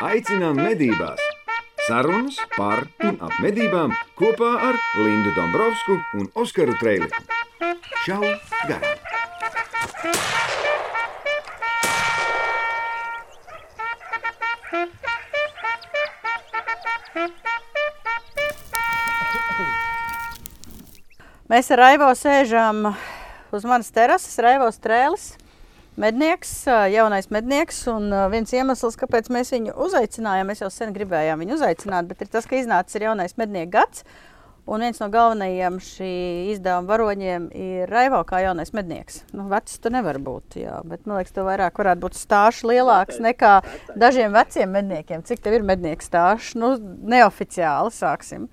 Aicinām medībās! Sarunas par un ap medībām kopā ar Lindu Dombrovskiju un Oskaru Trēliņu. Čau! Garām! Mēs ar Raivo sēžam uz manas terases, Raivo Strēlis, mednieks, jaunais mednieks. Un viens iemesls, kāpēc mēs viņu uzaicinājām, mēs jau sen gribējām viņu uzaicināt, bet ir tas, ka iznācis ir jaunais mednieku gads. Un viens no galvenajiem šī izdevuma varoņiem ir Raivo kā jaunais mednieks. Nu, vecs tu nevar būt, jā, bet man liekas, tev vairāk varētu būt stāsts lielāks nekā dažiem veciem medniekiem. Cik tev ir mednieku stāsts? Nu, neoficiāli sāksim.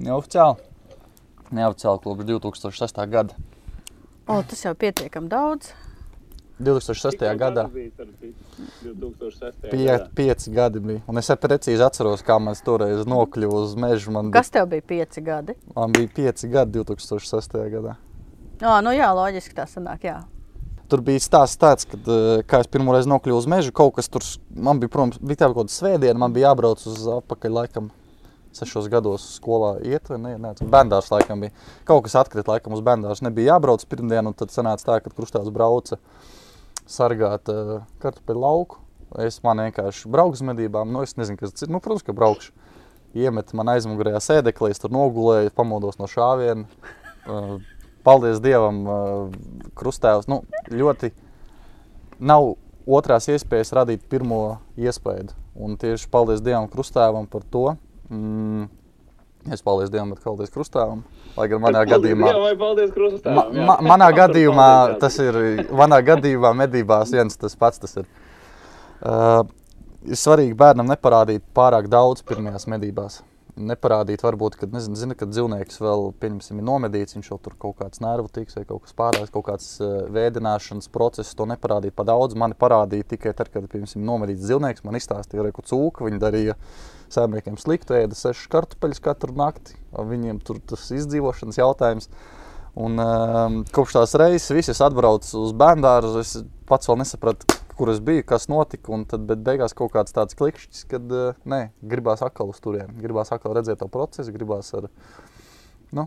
Neoficiāli. Neoficiāli kopš 2006. gada. O, tas jau pietiekami daudz. 2006. gadā. Pie, pieci gadi bija. Un es precīzi atceros, kā mēs toreiz nokļuvām uz mežu. Man Kas tev bija pieci gadi? Man bija pieci gadi 2006. gadā. O, nu jā, loģiski tā sanāk, jā. Tur bija stāsts tāds, ka, eh, kā es pirmo reizi nokļuvu uz mežu, kaut kas tur, man bija, protams, bija tā kaut kāda svētdiena, man bija jābrauc uz apakaļ laikam sešos gados skolā iet, vai ne? ne bendārs laikam bija. Kaut kas atkrita laikam uz bendārs. Nebija jābrauc pirmdien, un tad sanāca tā, ka krustās brauca sargāt uh, kartupeļu lauku. Es man vienkārši braucu uz medībām, nu es nezinu, kas tas ir. Nu, protams, ka braukšu. Iemet man aizmugurējā sēdeklī, es tur nogulēju, pamodos no šāviena. Uh, paldies Dievam, uh, krustēvs. Nu, ļoti nav otrās iespējas radīt pirmo iespēju. Un tieši paldies Dievam krustēvam par to, Mm, es paldies Dievam, bet paldies Krustāvam. Lai gan manā gadījumā, ma, ma, manā gadījumā tas ir, manā gadījumā medībās viens tas pats tas ir. Uh, ir svarīgi bērnam neparādīt pārāk daudz pirmajās medībās neparādīt, varbūt, kad, nezinu, zina, kad dzīvnieks vēl, ir nomedīts, viņš jau tur kaut kāds nervu tiks vai kaut kas pārējais, kaut kāds uh, vēdināšanas process, to neparādīt pa daudz. Mani parādīja tikai tad, kad, piemēram, nomedīts dzīvnieks, man izstāstīja, ka cūka viņi darīja saimniekiem sliktu, ēda sešas kartupeļus katru nakti, viņiem tur tas izdzīvošanas jautājums. Un um, kopš tās reizes visi atbraucu uz bērnu dārzu, es pats vēl nesapratu, kur es biju, kas notika. Tad beigās kaut kāds tāds klikšķis, kad uh, nē, gribās atkal uz turieni. Gribās atkal redzēt to procesu, gribās ar. Nu,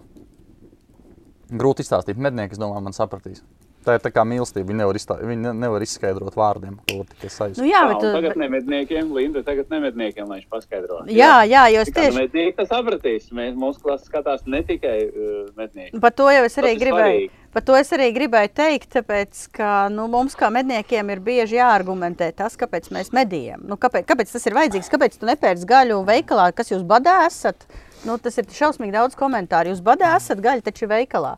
grūti izstāstīt. Mednieki, es domāju, man sapratīs. Tā ir tā kā mīlestība. Viņi nevar, izstā, viņi nevar izskaidrot vārdiem, ko tikai sajust. Nu, jā, bet tu... tagad nemedniekiem, Linda, tagad nemedniekiem, lai viņš paskaidro. Jā, jā, jo es tieši... Mednieki tas sapratīs. Mēs, mūsu klases skatās ne tikai uh, mednieki. Par to jau es arī tas gribēju. Par to es arī gribēju teikt, tāpēc, ka nu, mums kā medniekiem ir bieži jāargumentē tas, kāpēc mēs medījam. Nu, kāpēc, kāpēc tas ir vajadzīgs? Kāpēc tu nepērci gaļu veikalā, kas jūs badā esat? Nu, tas ir šausmīgi daudz komentāru. Jūs badā esat gaļa taču veikalā.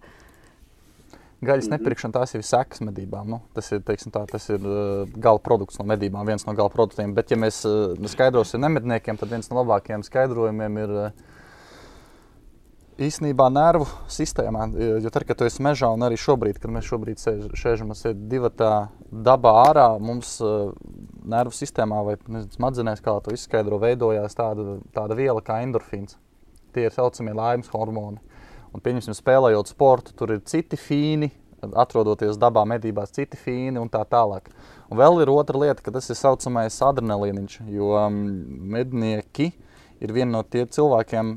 Gaļas mhm. nepirkšana tās ir sekas medībām. Nu, tas ir, tā, tas ir uh, gala produkts no medībām, viens no gala produktiem. Bet, ja mēs uh, skaidrosim nemedniekiem, tad viens no labākajiem skaidrojumiem ir uh, īstenībā nervu sistēmā. Jo tad, kad tu esi mežā un arī šobrīd, kad mēs šobrīd sēž, sēžam divi tā dabā ārā, mums uh, nervu sistēmā vai nezinu, smadzenēs, kā to izskaidro, veidojās tāda, tāda viela kā endorfīns. Tie ir saucamie laimes hormoni. Un, pieņemsim, spēlējot sportu, tur ir citi fīni, atrodoties dabā, medībās, citi fīni un tā tālāk. Un vēl ir otra lieta, ka tas ir saucamais adrenalīniņš, jo um, mednieki ir viena no tiem cilvēkiem,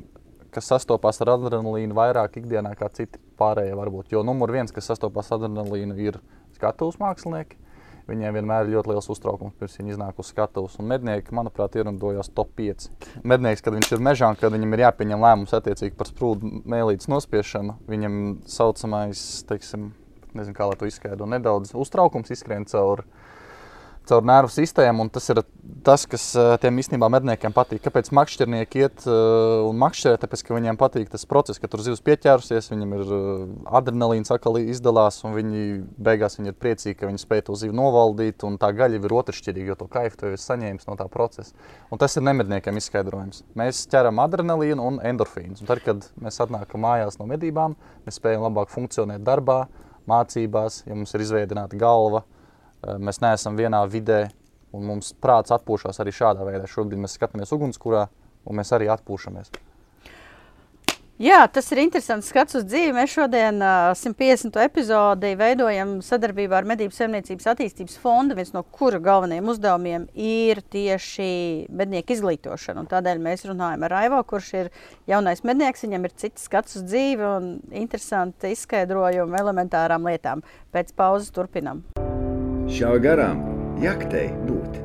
kas sastopas ar adrenalīnu vairāk ikdienā kā citi pārējie varbūt. Jo numur viens, kas sastopas ar adrenalīnu, ir skatuves mākslinieki. Viņiem vienmēr ir ļoti liels uztraukums, pirms viņi iznāk uz skatuves. Un mednieki, manuprāt, ierindojās top 5. Mednieks, kad viņš ir mežā, kad viņam ir jāpieņem lēmums attiecīgi par sprūdu mēlītes nospiešanu, viņam saucamais, teiksim, nezinu, kā lai to izskaidro, nedaudz uztraukums izskrien cauri caur nervu sistēmu. Tas ir tas, kas eh, tiem īstenībā medniekiem patīk. Kāpēc makšķernieki iet uh, un makšķerē? Tāpēc, ka viņiem patīk tas process, ka tur zivs pieķērusies, viņam ir uh, adrenalīns atkal izdalās, un viņi beigās viņi ir priecīgi, ka viņi spēj to zivu novaldīt. Un tā gaļa ir otršķirīga, jo to kaifu to ir saņēmis no tā procesa. Un tas ir nemedniekiem izskaidrojums. Mēs ķeram adrenalīnu un endorfīnu. Un tad, kad mēs atnākam mājās no medībām, mēs spējam labāk funkcionēt darbā, mācībās, ja mums ir izveidota galva Eh, mēs neesam vienā vidē, un mums prāts atpūšas arī šādā veidā. Šobrīd mēs skatāmies ugunskurā, un mēs arī atpūšamies. Jā, tas ir interesants skats uz dzīvi. Mēs šodien uh, 150. epizodi veidojam sadarbībā ar Medību saimniecības attīstības fondu, viens no kura galvenajiem uzdevumiem ir tieši mednieku izglītošana. Un tādēļ mēs runājam ar Raivo, kurš ir jaunais mednieks. Viņam ir cits skats uz dzīvi un interesanti izskaidrojumi elementārām lietām. Pēc pauzes turpinam. Šauj garām, jaktei būt.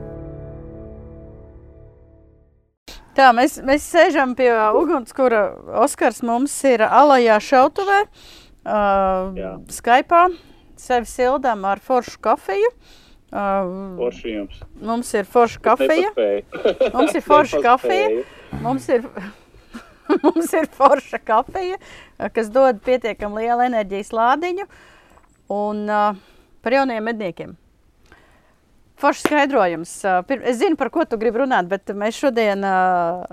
Tā, mēs, mēs sēžam pie ugunskura. Oskars mums ir alajā šautuvē, uh, Jā. Skype. Sevi sildām ar foršu kafiju. Uh, Forši jums. mums ir forša kafija. Mums ir forša kafija. Mums ir, mums ir forša kafija, uh, kas dod pietiekami lielu enerģijas lādiņu. Un uh, par jauniem medniekiem. Foršs skaidrojums. Pir- Es zinu, par ko tu gribi runāt, bet mēs šodien uh,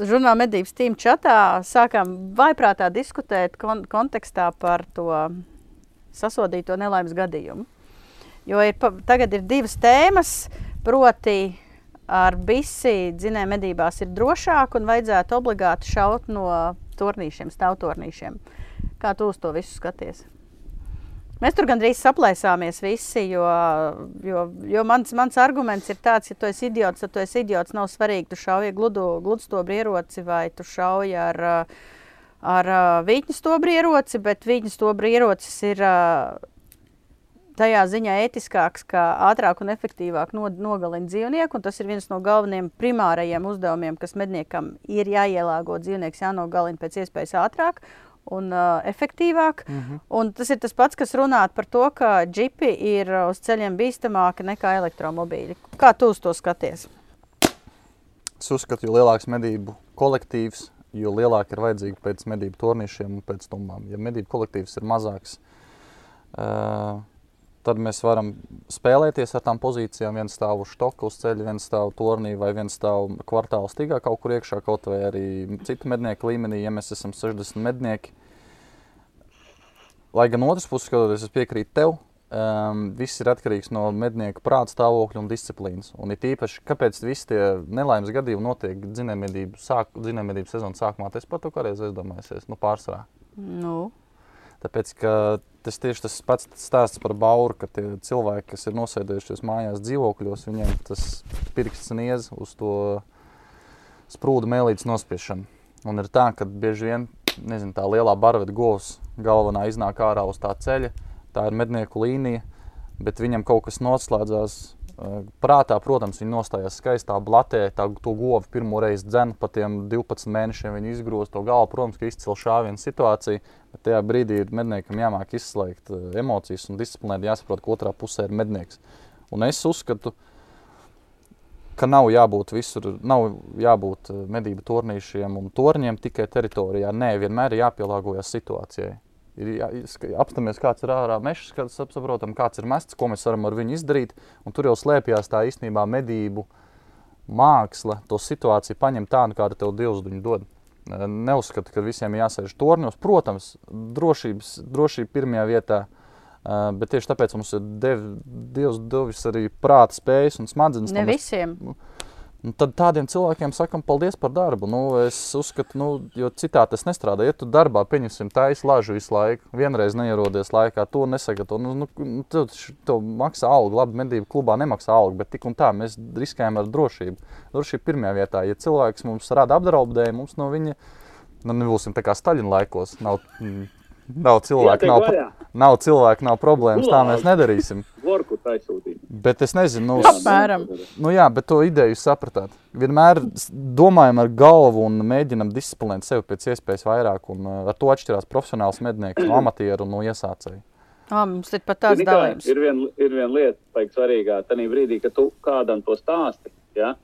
žurnāla medības tīm čatā sākām vaiprātā diskutēt kon kontekstā par to sasodīto nelaimes gadījumu. Jo ir, tagad ir divas tēmas, proti, ar bisi dzinēju medībās ir drošāk un vajadzētu obligāti šaut no tornīšiem, stāvtornīšiem. Kā tu uz to visu skaties? Mēs tur gandrīz saplēsāmies visi, jo, jo, jo mans, mans arguments ir tāds, ja tu esi idiots, tad tu esi idiots. Nav svarīgi, tu šauji ar gludu, gludstobru ieroci vai tu šauji ar, ar vītņu stobru ieroci, bet vītņu stobru ierocis ir tajā ziņā ētiskāks, ka ātrāk un efektīvāk no, nogalina dzīvnieku. Tas ir viens no galvenajiem primārajiem uzdevumiem, kas medniekam ir jāielāgo. Dzīvnieks jānogalina pēc iespējas ātrāk un uh, efektīvāk. Mm -hmm. un tas ir tas pats, kas runā par to, ka džipi ir uh, uz ceļiem bīstamāki nekā elektromobīļi. Kā tu uz to skaties? Es uzskatu, jo lielāks medību kolektīvs, jo lielāk ir vajadzīga pēc medību tornīšiem un pēc tumbām. Ja medību kolektīvs ir mazāks, uh, tad mēs varam spēlēties ar tām pozīcijām. Viens stāv uz stoka uz ceļa, viens stāv tornī vai viens stāv kvartāla stīgā kaut kur iekšā, kaut vai arī citu mednieku līmenī, ja mēs esam 60 mednieki. Lai gan otrs puses skatoties, es piekrītu tev, um, viss ir atkarīgs no mednieka prāta stāvokļa un disciplīnas. Un it īpaši, kāpēc visi tie nelaimes gadījumi notiek dzinējumedību sāk, sezonas sākumā, tas par to kādreiz aizdomājies, nu pārsvarā. Nu, Tāpēc, ka tas tieši tas pats stāsts par bauru, ka tie cilvēki, kas ir nosēdējušies mājās dzīvokļos, viņiem tas pirksts niez uz to sprūdu mēlītes nospiešanu. Un ir tā, ka bieži vien nezinu, tā lielā barveta govs galvenā iznāk ārā uz tā ceļa, tā ir mednieku līnija, bet viņam kaut kas noslēdzās prātā. Protams, viņi nostājās skaistā blatē, tā, to govu pirmo reizi dzēnu, pa tiem 12 mēnešiem viņi izgroza to galvu. Protams, ka izcila šāviena situācija, bet tajā brīdī ir medniekam jāmāk izslēgt emocijas un disciplinēt, jāsaprot, ka otrā pusē ir mednieks. Un es uzskatu, ka nav jābūt visur, nav jābūt medību tornīšiem un torņiem tikai teritorijā. Nē, vienmēr ir jāpielāgojas situācijai. Ir apstāmies, kāds ir ārā mežs, kad sap- saprotam, kāds ir mests, ko mēs varam ar viņu izdarīt. Un tur jau slēpjas tā īstenībā medību māksla, to situāciju paņem tādu, kādu tev Dievs viņu dod. Neuzskatu, ka visiem ir jāsēž torņos. Protams, drošības, drošība pirmajā vietā, bet tieši tāpēc mums ir dev, Dievs devis arī prāta spējas un smadzenes. ne lai mēs visiem. Un tad tādiem cilvēkiem sakam, paldies par darbu. Nu, es uzskatu, nu, jo citā tas nestrādā. Ja tu darbā pieņemsim taisa lažu visu laiku, vienreiz neierodies laikā, to nesagatavo. Nu, nu, nu, š- tev maksā algu, labi, medību klubā nemaksā algu, bet tik un tā mēs riskējam ar drošību. Drošība pirmajā vietā. Ja cilvēks mums rada apdraudējumu, mums no viņa, nu, nebūsim tā kā Staļina laikos. Nav, mm, nav cilvēku, Jātiek nav, nav cilvēku, nav problēmas, tā mēs nedarīsim. Vorku taisūtīt. Bet es nezinu, nu. Apmēram. Nu, jā, bet to ideju sapratāt. Vienmēr domājam ar galvu un mēģinam disciplinēt sevi pēc iespējas vairāk. Un, uh, ar to atšķirās profesionāls mednieks no amatieru un no iesācēju. Oh, mums ir pat tāds dalījums. Ir viena ir vien lieta, kas svarīgā. Tajā brīdī, kad tu kādam to stāsti, ja,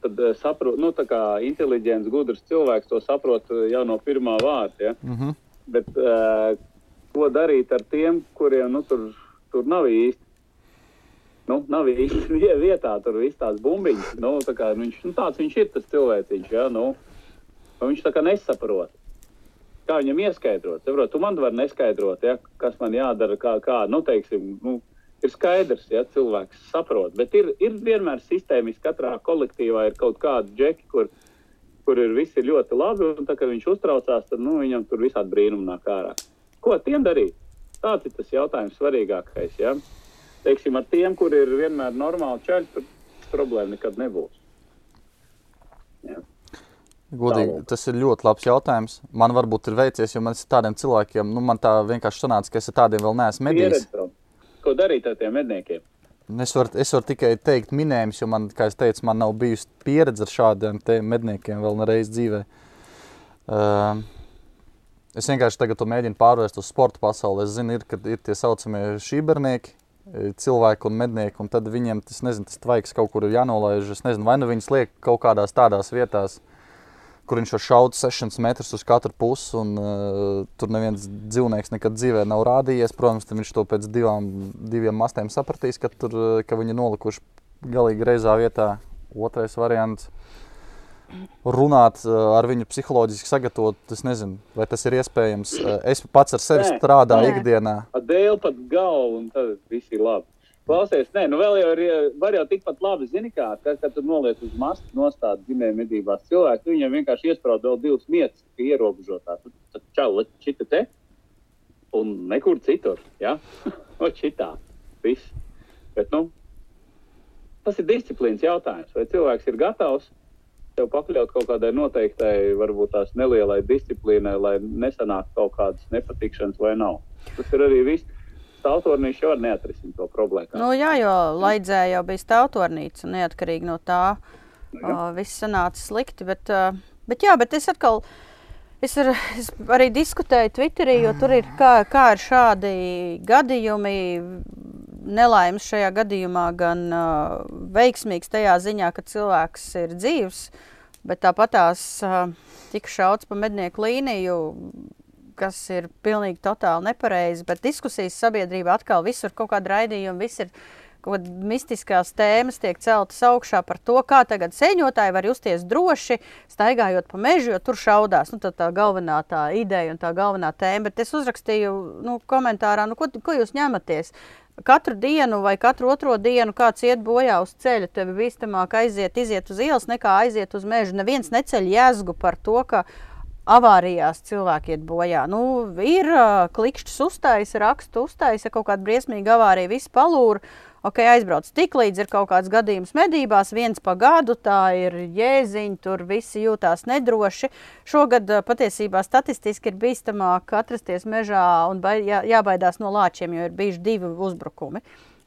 tad uh, saprot, nu, tā kā inteliģents, gudrs cilvēks to saprot uh, jau no pirmā vārda. Ja. Mm -hmm. Bet uh, ko darīt ar tiem, kuriem nu, tur, tur nav īsti? Nu, nav īsti vie- vietā, tur viss tās bumbiņas. Nu, tā kā, viņš, nu, tāds viņš ir tas cilvēciņš. Ja, nu, viņš tā kā nesaprot. Kā viņam ieskaidrot? Saprot, tu man vari neskaidrot, ja, kas man jādara, kā, kā nu, teiksim, nu, ir skaidrs, ja cilvēks saprot. Bet ir, ir vienmēr sistēmiski, katrā kolektīvā ir kaut kādi džeki, kur, kur ir viss ir ļoti labi, un tā, kad viņš uztraucās, tad nu, viņam tur visādi brīnumi nāk ārā. Ko tiem darīt? Tāds ir tas jautājums svarīgākais. Ja? Teiksim, ar tiem, kur ir vienmēr normāli ceļi, tur problēma nekad nebūs. Ja. Godīgi, tas ir ļoti labs jautājums. Man varbūt ir veicies, jo man ir tādiem cilvēkiem, nu, man tā vienkārši sanāca, ka es ar tādiem vēl neesmu medījis. Ko darīt ar tiem medniekiem? Es varu, es varu tikai teikt minējumus, jo man, kā es teicu, man nav bijusi pieredze ar šādiem medniekiem vēl nereiz dzīvē. Uh, es vienkārši tagad to mēģinu pārvērst uz sporta pasauli. Es zinu, ir, kad ir tie saucamie šībernieki, eh, cilvēki un mednieki, un tad viņiem tas, nezinu, tas tvaiks kaut kur ir jānolaiž. Es nezinu, vai nu viņus liek kaut kādās tādās vietās, kur viņš var šaut 600 metrus uz katru pusi, un uh, tur neviens dzīvnieks nekad dzīvē nav rādījies. Protams, viņš to pēc divām, diviem mastiem sapratīs, ka, tur, uh, ka viņi nolikuši galīgi greizā vietā. Otrais variants - runāt uh, ar viņu psiholoģiski sagatavot. Es nezinu, vai tas ir iespējams. Uh, es pats ar sevi Nē. strādāju Nē. ikdienā. Dēlu pat galvu, un tad viss ir labi. Klausies, nē, nu vēl jau ir, var jau tikpat labi, zini, kā, kad, kad tu noliec uz mastu nostādu ģimene medībās cilvēku, tu viņam vienkārši iesprād vēl divas mietas, ka ierobežotā. Tad, tad čau, šita te, un nekur citur, ja? O šitā, viss. Bet, nu, tas ir disciplīnas jautājums. Vai cilvēks ir gatavs tev pakļaut kaut kādai noteiktai, varbūt tās nelielai disciplīnai, lai nesanāktu kaut kādas nepatikšanas vai nav. Tas ir arī viss. Stāvtornīši jau neatrisinās to problēmu. Nu, jā, jo Laidzē jau bija stāvtornīca, un neatkarīgi no tā uh, viss sanāca slikti. Bet, uh, bet, jā, bet es atkal. Es, ar, es arī diskutēju Twitterī, jo tur ir kā, kā ir šādi gadījumi. Nelaimes šajā gadījumā gan uh, veiksmīgs tajā ziņā, ka cilvēks ir dzīves, bet tāpat tās uh, tika šauts pa mednieku līniju, kas ir pilnīgi totāli nepareizi. Bet diskusijas sabiedrībā atkal visur kaut kāda raidījuma, viss ir kaut kādas mistiskās tēmas tiek celtas augšā par to, kā tagad sēņotāji var justies droši, staigājot pa mežu, jo tur šaudās. Nu, tā, tā galvenā tā ideja un tā galvenā tēma. Bet es uzrakstīju nu, komentārā, nu, ko, ko jūs ņematies. Katru dienu vai katru otro dienu kāds iet bojā uz ceļa, tev bīstamāk aiziet, iziet uz ielas, nekā aiziet uz mežu. Neviens neceļ jēzgu par to, ka avārijās cilvēki iet bojā. Nu, ir klikšķis uzstājas, rakstu uzstājas, ja kaut kāda briesmīga avārija, viss palūra. Ok, aizbrauc tik līdz ir kaut kāds gadījums medībās, viens pa gadu, tā ir jēziņa, tur visi jūtās nedroši. Šogad uh, patiesībā statistiski ir bīstamāk atrasties mežā un bai, jā, jābaidās no lāčiem, jo ir bijuši divi uzbrukumi.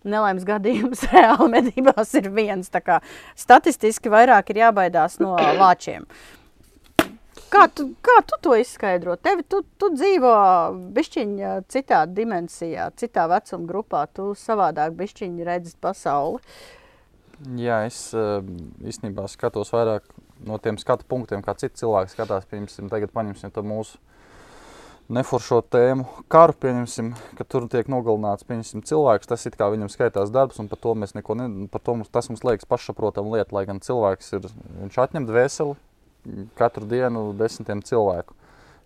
Nelaimes gadījums reāli medībās ir viens. Statistiski vairāk ir jābaidās no lāčiem. Kā tu, kā tu to izskaidro? Tevi, tu, tu dzīvo bišķiņā citā dimensijā, citā vecuma grupā. Tu savādāk bišķiņi redzi pasauli. Jā, es eh, īstenībā skatos vairāk no tiem skatu punktiem, kā citi cilvēki skatās. Piemēram, tagad paņemsim to mūsu neforšo tēmu, karu, pieņemsim, ka tur tiek nogalināts cilvēks. Tas ir kā viņam skaitās darbs, un par to neko nedarām. To mums, tas mums liekas pašsaprotama lieta, lai gan cilvēks ir, viņš atņem dvēseli katru dienu desmitiem cilvēku.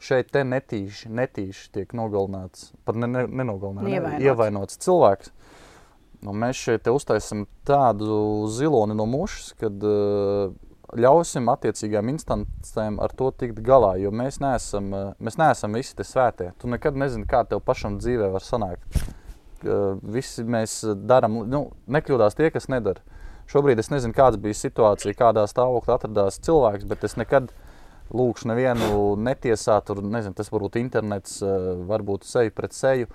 Šeit te netīši, netīši tiek nogalināts, pat ne, ne, nenogalināts, ne, Ievainots. ievainots cilvēks. Nu, mēs šeit uztaisām tādu ziloni no mušas, kad uh, ļausim attiecīgām instancēm ar to tikt galā. Jo mēs neesam, uh, mēs neesam visi tie svētie. Tu nekad nezini, kā tev pašam dzīvē var sanākt. Uh, visi mēs darām, nu, nekļūdās tie, kas nedara. Šobrīd es nezinu, kāda bija situācija, kādā stāvoklī atradās cilvēks, bet es nekad lūkšu nevienu netiesāt. Tur, nezinu, tas varbūt internets, uh, varbūt seju pret seju.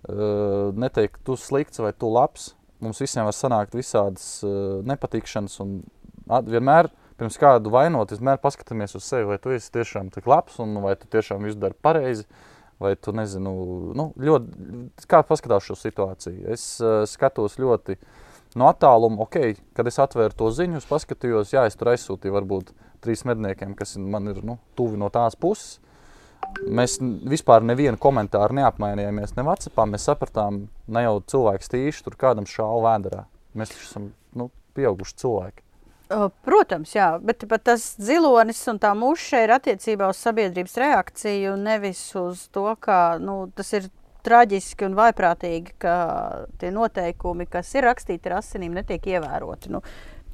Uh, neteikt, tu slikts vai tu labs. Mums visiem var sanākt visādas uh, nepatikšanas. Vienmēr, pirms kādu vainot, vienmēr paskatāmies uz sevi, vai tu esi tiešām tik labs, un vai tu tiešām visu dari pareizi. Vai tu nezinu, nu, ļoti, kā paskatās šo situāciju. Es uh, skatos ļoti no attāluma, ok, kad es atvēru to ziņu, paskatījos, jā, es tur aizsūtīju varbūt trīs medniekiem, kas man ir nu, tuvi no tās puses. Mēs vispār nevienu komentāru neapmainījāmies, ne Vācijā. Mēs sapratām, ne jau cilvēks tīši tur kādam šāva vēdā. Mēs taču esam nu, pieauguši cilvēki. Protams, jā, bet, bet tas zilonis un tā muša ir attiecībā uz sabiedrības reakciju, nevis uz to, ka nu, tas ir traģiski un vaiprātīgi, ka tie noteikumi, kas ir rakstīti ar asinīm, netiek ievēroti. Nu,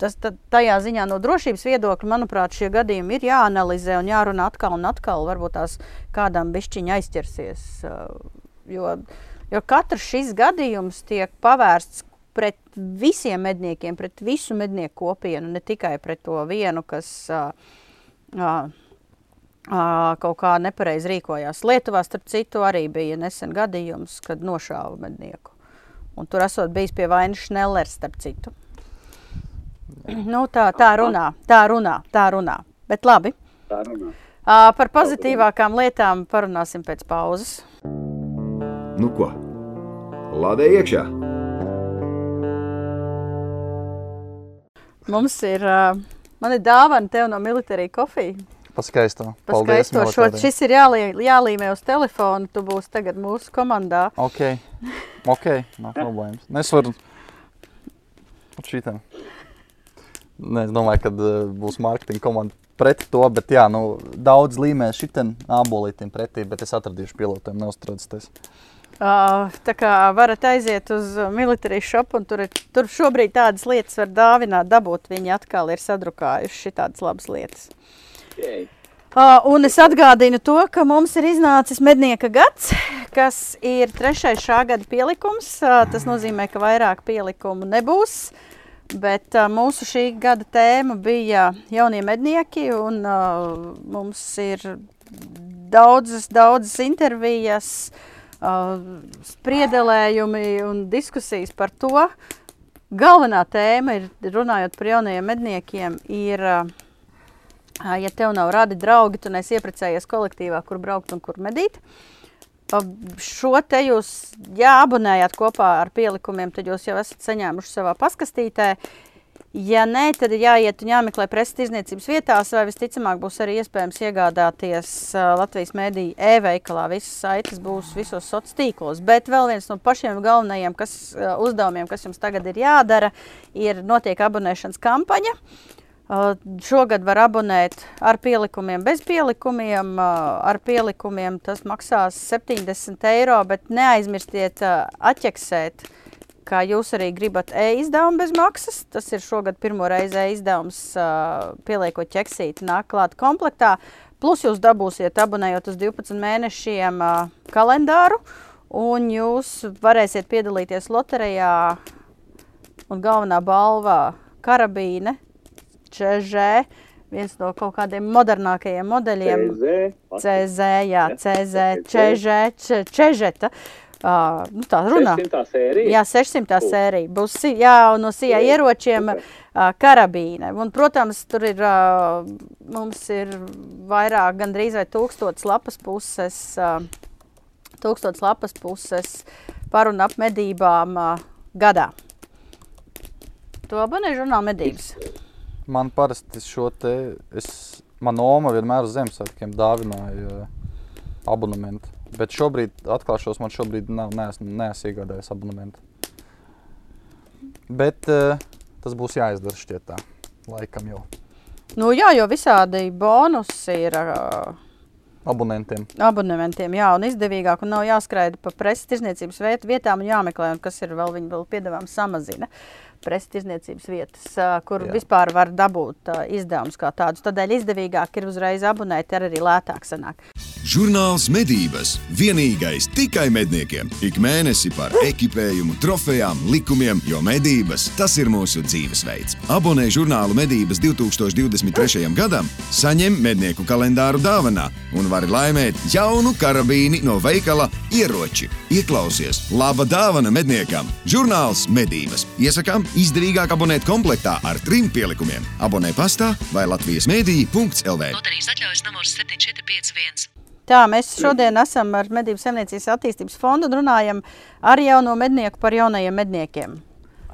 tas tajā ziņā no drošības viedokļa, manuprāt, šie gadījumi ir jāanalizē un jārunā atkal un atkal. Varbūt tās kādam bišķiņa aizķersies. Jo, jo katrs šis gadījums tiek pavērsts pret visiem medniekiem, pret visu mednieku kopienu, ne tikai pret to vienu, kas uh, uh, kaut kā nepareizi rīkojās. Lietuvā, starp citu, arī bija nesen gadījums, kad nošāva mednieku. Un tur esot bijis pie vainas Šnellers, starp citu. Nu, tā, tā runā, tā runā, tā runā. Bet labi. Tā runā. Par pozitīvākām lietām parunāsim pēc pauzes. Nu ko? Lādē iekšā! Mums ir, man ir dāvana tev no militārī kofija. Paskaisto. Paskaistošot. Šis ir jālī, jālīmē uz telefonu. Tu būsi tagad mūsu komandā. Ok, ok, nav problēmas. Nu, Es varu ar šitām. Nē, es domāju, ka uh, būs mārketinga komanda pret to, bet jā, nu, daudz līmē šitien ābolītiem pretī, bet es atradīšu pilotojumu, neuztraucieties. Uh, tā kā varat aiziet uz militārī šopu, un tur, ir, tur šobrīd tādas lietas var dāvināt, dabūt. Viņi atkal ir sadrukājuši tādas labas lietas. Jej. Uh, un es atgādinu to, ka mums ir iznācis mednieka gads, kas ir trešais šā gada pielikums. Uh, tas nozīmē, ka vairāk pielikumu nebūs. Bet uh, mūsu šī gada tēma bija jaunie mednieki, un mums ir daudzas, daudzas intervijas, spriedelējumi un diskusijas par to. Galvenā tēma, ir, runājot par jaunajiem medniekiem, ir, uh, ja tev nav radi draugi, tu neesi iepriecējies kolektīvā, kur braukt un kur medīt. Šo te jūs, ja abonējat kopā ar pielikumiem, tad jūs jau esat saņēmuši savā paskastītē. Ja nē, tad jāiet un jāmeklē preses tirdzniecības vietās, vai visticamāk būs arī iespējams iegādāties Latvijas mēdīju e-veikalā. Visas saites būs visos sociālos tīklos. Bet vēl viens no pašiem galvenajiem kas, uzdevumiem, kas jums tagad ir jādara, ir notiek abonēšanas kampaņa. Uh, šogad var abonēt ar pielikumiem, bez pielikumiem. Ar pielikumiem tas maksās 70 eiro, bet neaizmirstiet atķeksēt, ka jūs arī gribat e-izdevumu bez maksas. Tas ir šogad pirmo reizi e-izdevums, pieliekot ķeksīti, nāk klāt komplektā. Plus jūs dabūsiet, abonējot uz 12 mēnešiem, kalendāru, un jūs varēsiet piedalīties loterijā. Un galvenā balva - karabīne, ČŽ, viens no kaut kādiem modernākajiem modeļiem. CZ. CZ, jā, CZ, ČŽ, Čežeta. Uh, nu, tā runā. 600 sērija. Jā, 600 sērija. Būs jā, no sijā Jā, ieročiem uh, karabīne. Un, protams, tur ir, uh, mums ir vairāk, gandrīz vai tūkstots lapas puses, uh, tūkstots lapas puses par un ap medībām uh, gadā. To abonē žurnāla medības. Man parasti šo te, es, man oma vienmēr uz Ziemassvētkiem dāvināja uh, abonementu. Bet šobrīd, atklāšos, man šobrīd nav, neesmu, neesmu iegādājies abonementu. Bet uh, tas būs jāizdara šķiet tā, laikam jau Nu, jā, jo visādi bonusi ir uh, abonentiem. abonementiem, jā, un izdevīgāk, un nav jāskraida pa preses tirzniecības viet- vietām un jāmeklē, un kas ir vēl viņa vēl piedāvājums samazina. Preses tirzniecības vietas, kur Jā. vispār var dabūt izdevumus kā tādus. Tādēļ izdevīgāk ir uzreiz abonēt, ar arī lētāk sanāk. Žurnāls medības vienīgais tikai medniekiem. Ik mēnesi par ekipējumu, trofejām, likumiem, jo medības tas ir mūsu dzīvesveids. Abonē žurnālu medības 2023. gadam, saņem mednieku kalendāru dāvanā un vari laimēt jaunu karabīni no veikala ieroči. Ieklausies, laba dāvana medniekam! Žurnāls medības. Iesakām izdevīgāk abonēt komplektā ar trim pielikumiem. Abonē pastā vai Latvijas mēdī.lv. Loterijas atļaujas numurs 7451. Tā, mēs šodien esam ar Medību saimniecības attīstības fondu un runājam ar jauno mednieku par jaunajiem medniekiem.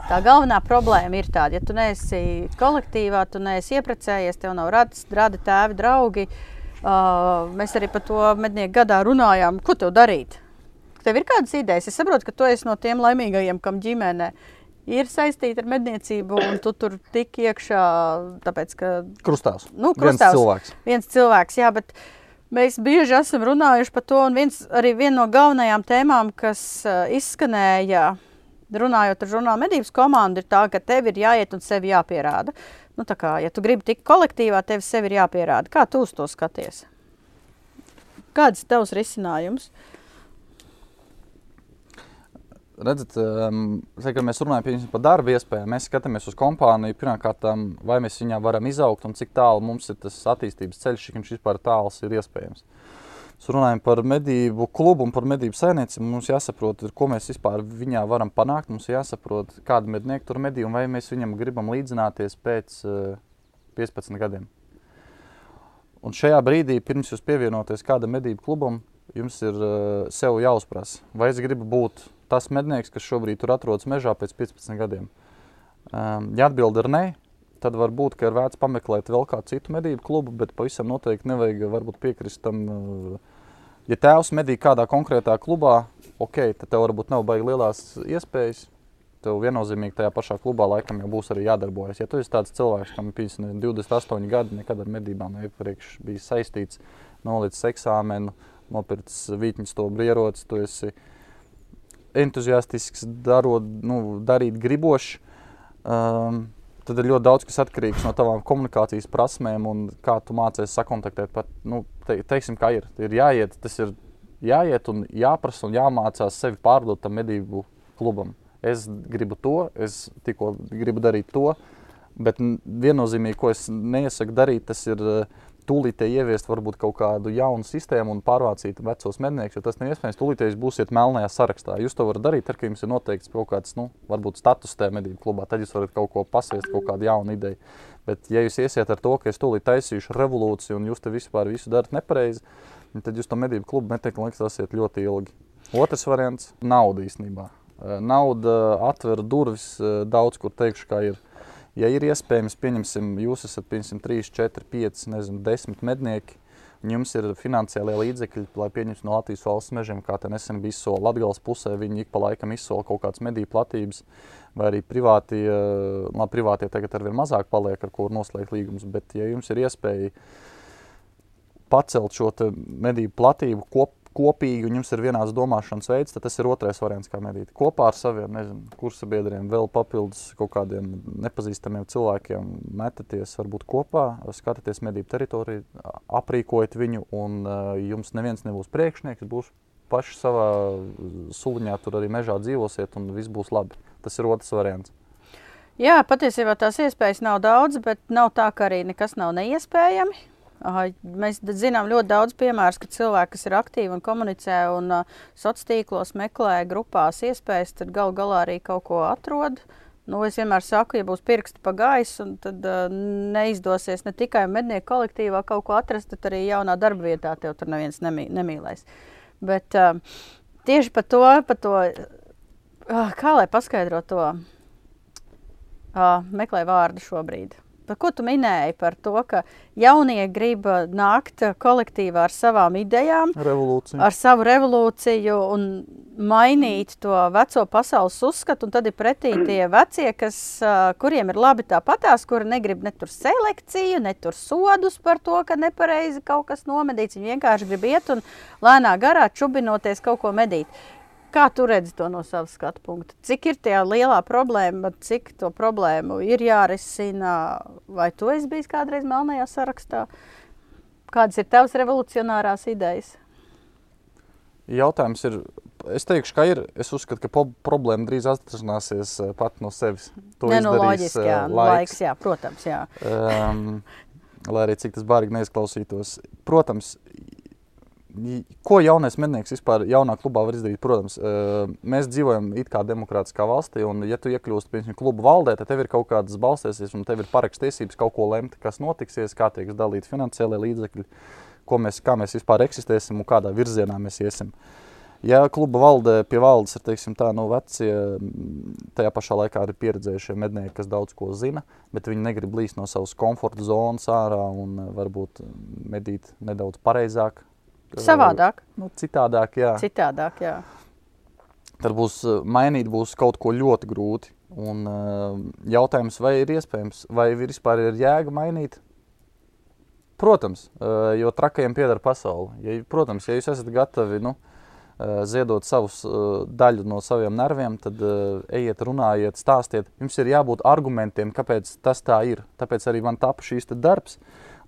Tā galvenā problēma ir tāda, ja tu neesi kolektīvā, tu neesi iepriecējies, tev nav radis, radi tēvi, draugi. Uh, mēs arī par to mednieku gadā runājām, ko tev darīt. Tev ir kādas idejas? Es saprotu, ka tu esi no tiem laimīgajiem, kam ģimene ir saistīta ar medniecību, un tu tur tik iekšā, tāpēc ka Krustāvs. Nu, Viens krustāvs. cilvēks. viens cilvēks, jā, bet mēs bieži esam runājuši par to. Un viens, arī viena no galvenajām tēmām, kas uh, izskanēja runājot ar žurnāla medības komandu, ir tā, ka tev ir jāiet un sevi jāpierāda. Nu, tā kā, ja tu gribi tikt kolektīvā, tev sevi ir jāpierāda. Kā tu uz to skaties? Kāds ir tavs risinājums? Redzat, um, tā, kad mēs runājam par darba iespējām, mēs skatāmies uz kompāniju. Pirmkārt, vai mēs viņā varam izaugt un cik tālu mums ir tas attīstības ceļš, cik viņš vispār tāls ir iespējams. Mēs runājam par medību klubu un par medību saimniecību. Mums jāsaprot, ko mēs vispār viņā varam panākt. Mums jāsaprot, kāda mednieka tur medī un vai mēs viņam gribam līdzināties pēc uh, 15 gadiem. Un šajā brīdī, pirms jūs pievienoties kādam medību klubam, jums ir uh, sev jāuzprasa, vai es gribu būt tas mednieks, kas šobrīd tur atrodas mežā pēc 15 gadiem. Um, ja atbild ir nē, tad varbūt ir vērts pameklēt vēl kādu citu medību klubu, bet pavisam noteikti nevajag varbūt piekrist tam. Uh, ja tēvs medī kādā konkrētā klubā, ok, tad tev varbūt nav baigi lielās iespējas. Tev viennozīmīgi tajā pašā klubā laikam jau būs arī jādarbojas. Ja tu esi tāds cilvēks, kam ir 28 gadi, nekad ar medībām iepriekš bijis saistīts, nolicis eksāmenu, nopircis vītņas to brierots, tu esi uh, entuziastisks, darot, nu, darīt gribošs. Um, tad ir ļoti daudz kas atkarīgs no tavām komunikācijas prasmēm un kā tu mācies sakontaktēt. Pat, nu, te, teiksim, kā ir. Ir jāiet, tas ir jāiet un jāprasa un jāmācās sevi pārdot tam medību klubam. Es gribu to, es tikko gribu darīt to, bet viennozīmīgi, ko es neiesaku darīt, tas ir uh, tūlīt ieviest varbūt kaut kādu jaunu sistēmu un pārvācīt vecos medniekus, jo tas nav iespējams. Tūlīt jūs būsiet melnajā sarakstā. Jūs to varat darīt, tad, kad jums ir noteikts kaut kāds, nu, varbūt status tajā medību klubā, tad jūs varat kaut ko pasviest, kaut kādu jaunu ideju. Bet, ja jūs iesiet ar to, ka es tūlīt taisīšu revolūciju un jūs te vispār visu darat nepareizi, tad jūs to medību klubu metēkli liksiet ļoti ilgi. Otrs variants - nauda īstenībā. Nauda atver durvis daudz, kur teikšu, kā ir ja ir iespējams, pieņemsim, jūs esat pieņemsim, 3, 4, 5, nezinu, 10 mednieki, un jums ir finansiālie līdzekļi, lai pieņemtu no Latvijas valsts mežiem, kā te nesen bija izsola Latgales pusē, viņi ik pa laikam izsola kaut kādas mediju platības, vai arī privātie, labi, privātie tagad arvien mazāk paliek, ar ko noslēgt līgumus, bet ja jums ir iespēja pacelt šo medību platību kop, kopīgi un jums ir vienāds domāšanas veids, tad tas ir otrais variants, kā medīt. Kopā ar saviem nezinu, kursabiedriem, vēl papildus kaut kādiem nepazīstamiem cilvēkiem metaties varbūt kopā, skatāties medību teritoriju, aprīkojat viņu un uh, jums neviens nebūs priekšnieks, būs paši savā suliņā tur arī mežā dzīvosiet un viss būs labi. Tas ir otrs variants. Jā, patiesībā tās iespējas nav daudz, bet nav tā, ka arī nekas nav neiespējami. Mēs zinām ļoti daudz piemēru, ka cilvēki, kas ir aktīvi un komunicē un sociālos tīklos meklē grupās iespējas, tad galu galā arī kaut ko atrod. Nu, es vienmēr saku, ja būs pirksti pa gaisu, tad uh, neizdosies ne tikai mednieku kolektīvā kaut ko atrast, tad arī jaunā darba vietā tev tur neviens nemī, nemīlēs. Bet uh, tieši par to, par to uh, kā lai paskaidro to, uh, meklē vārdu šobrīd par ko tu minēji, par to, ka jaunie grib nākt kolektīvā ar savām idejām, revolūciju. ar savu revolūciju un mainīt to veco pasaules uzskatu, un tad ir pretī tie vecie, kas, kuriem ir labi tāpatās, kuri negrib ne tur selekciju, ne tur sodus par to, ka nepareizi kaut kas nomedīts. Viņi vienkārši grib iet un lēnā garā čubinoties kaut ko medīt. Kā tu redzi to no savas skatu punkta? Cik ir tā lielā problēma, cik to problēmu ir jārisina? Vai tu esi bijis kādreiz melnajā sarakstā? Kādas ir tavas revolucionārās idejas? Jautājums ir, es teikšu, ka ir. Es uzskatu, ka problēma drīz atrisināsies eh, pat no sevis. To ne, no loģiski, jā, uh, laiks. laiks, jā, protams. Jā. Um, lai arī cik tas bārgi neizklausītos. Protams, Ko jaunais mednieks vispār jaunā klubā var izdarīt? Protams, mēs dzīvojam it kā demokrātiskā valstī, un, ja tu iekļūsti piemēram klubu valdē, tad tev ir kaut kādas balstīsies, un tev ir parakstiesības kaut ko lemt, kas notiksies, kā tiks dalīti finansiālie līdzekļi, mēs, kā mēs vispār eksistēsim un kādā virzienā mēs iesim. Ja kluba valdē pie valdes ir teiksim, tā, nu, vecie, tajā pašā laikā arī pieredzējušie mednieki, kas daudz ko zina, bet viņi negrib līst no savas komforta zonas ārā un varbūt medīt nedaudz pareizāk, Savādāk. Nu, citādāk, jā. Citādāk, jā. Tad būs mainīt būs kaut ko ļoti grūti. Un, uh, jautājums, vai ir iespējams, vai vispār ir jēga mainīt? Protams, uh, jo trakajiem pieder pasaule. Ja, protams, ja jūs esat gatavi nu, ziedot savus, daļu no saviem nerviem, tad ejiet, runājiet, stāstiet. Jums ir jābūt argumentiem, kāpēc tas tā ir. Tāpēc arī man tapa šīs darbs,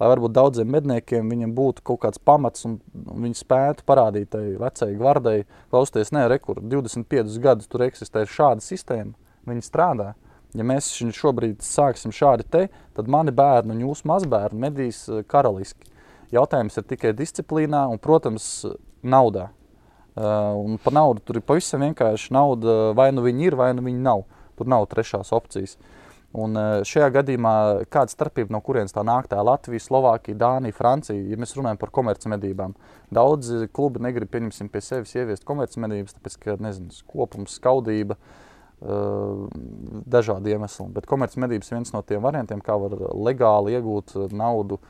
lai varbūt daudziem medniekiem būtu kaut kāds pamats un, viņi spētu parādīt tai vecai gvardai, klausties, nē, rekur, 25 gadus tur eksistē šāda sistēma, viņi strādā. Ja mēs šobrīd sāksim šādi te, tad mani bērni un jūsu mazbērni medīs karaliski. Jautājums ir tikai disciplīnā un, protams, naudā. Uh, un par naudu tur ir pavisam vienkārši nauda, vai nu viņi ir, vai nu viņi nav. Tur nav trešās opcijas. Un uh, šajā gadījumā kāda starpība no kurienes tā nāk? Tā Latvija, Slovākija, Dānija, Francija, ja mēs runājam par komercmedībām. Daudzi klubi negrib pieņemsim pie sevis ieviest komercmedības, tāpēc, ka, nezinu, kopums, skaudība, uh, dažādi iemesli. Bet komercmedības viens no tiem variantiem, kā var legāli iegūt naudu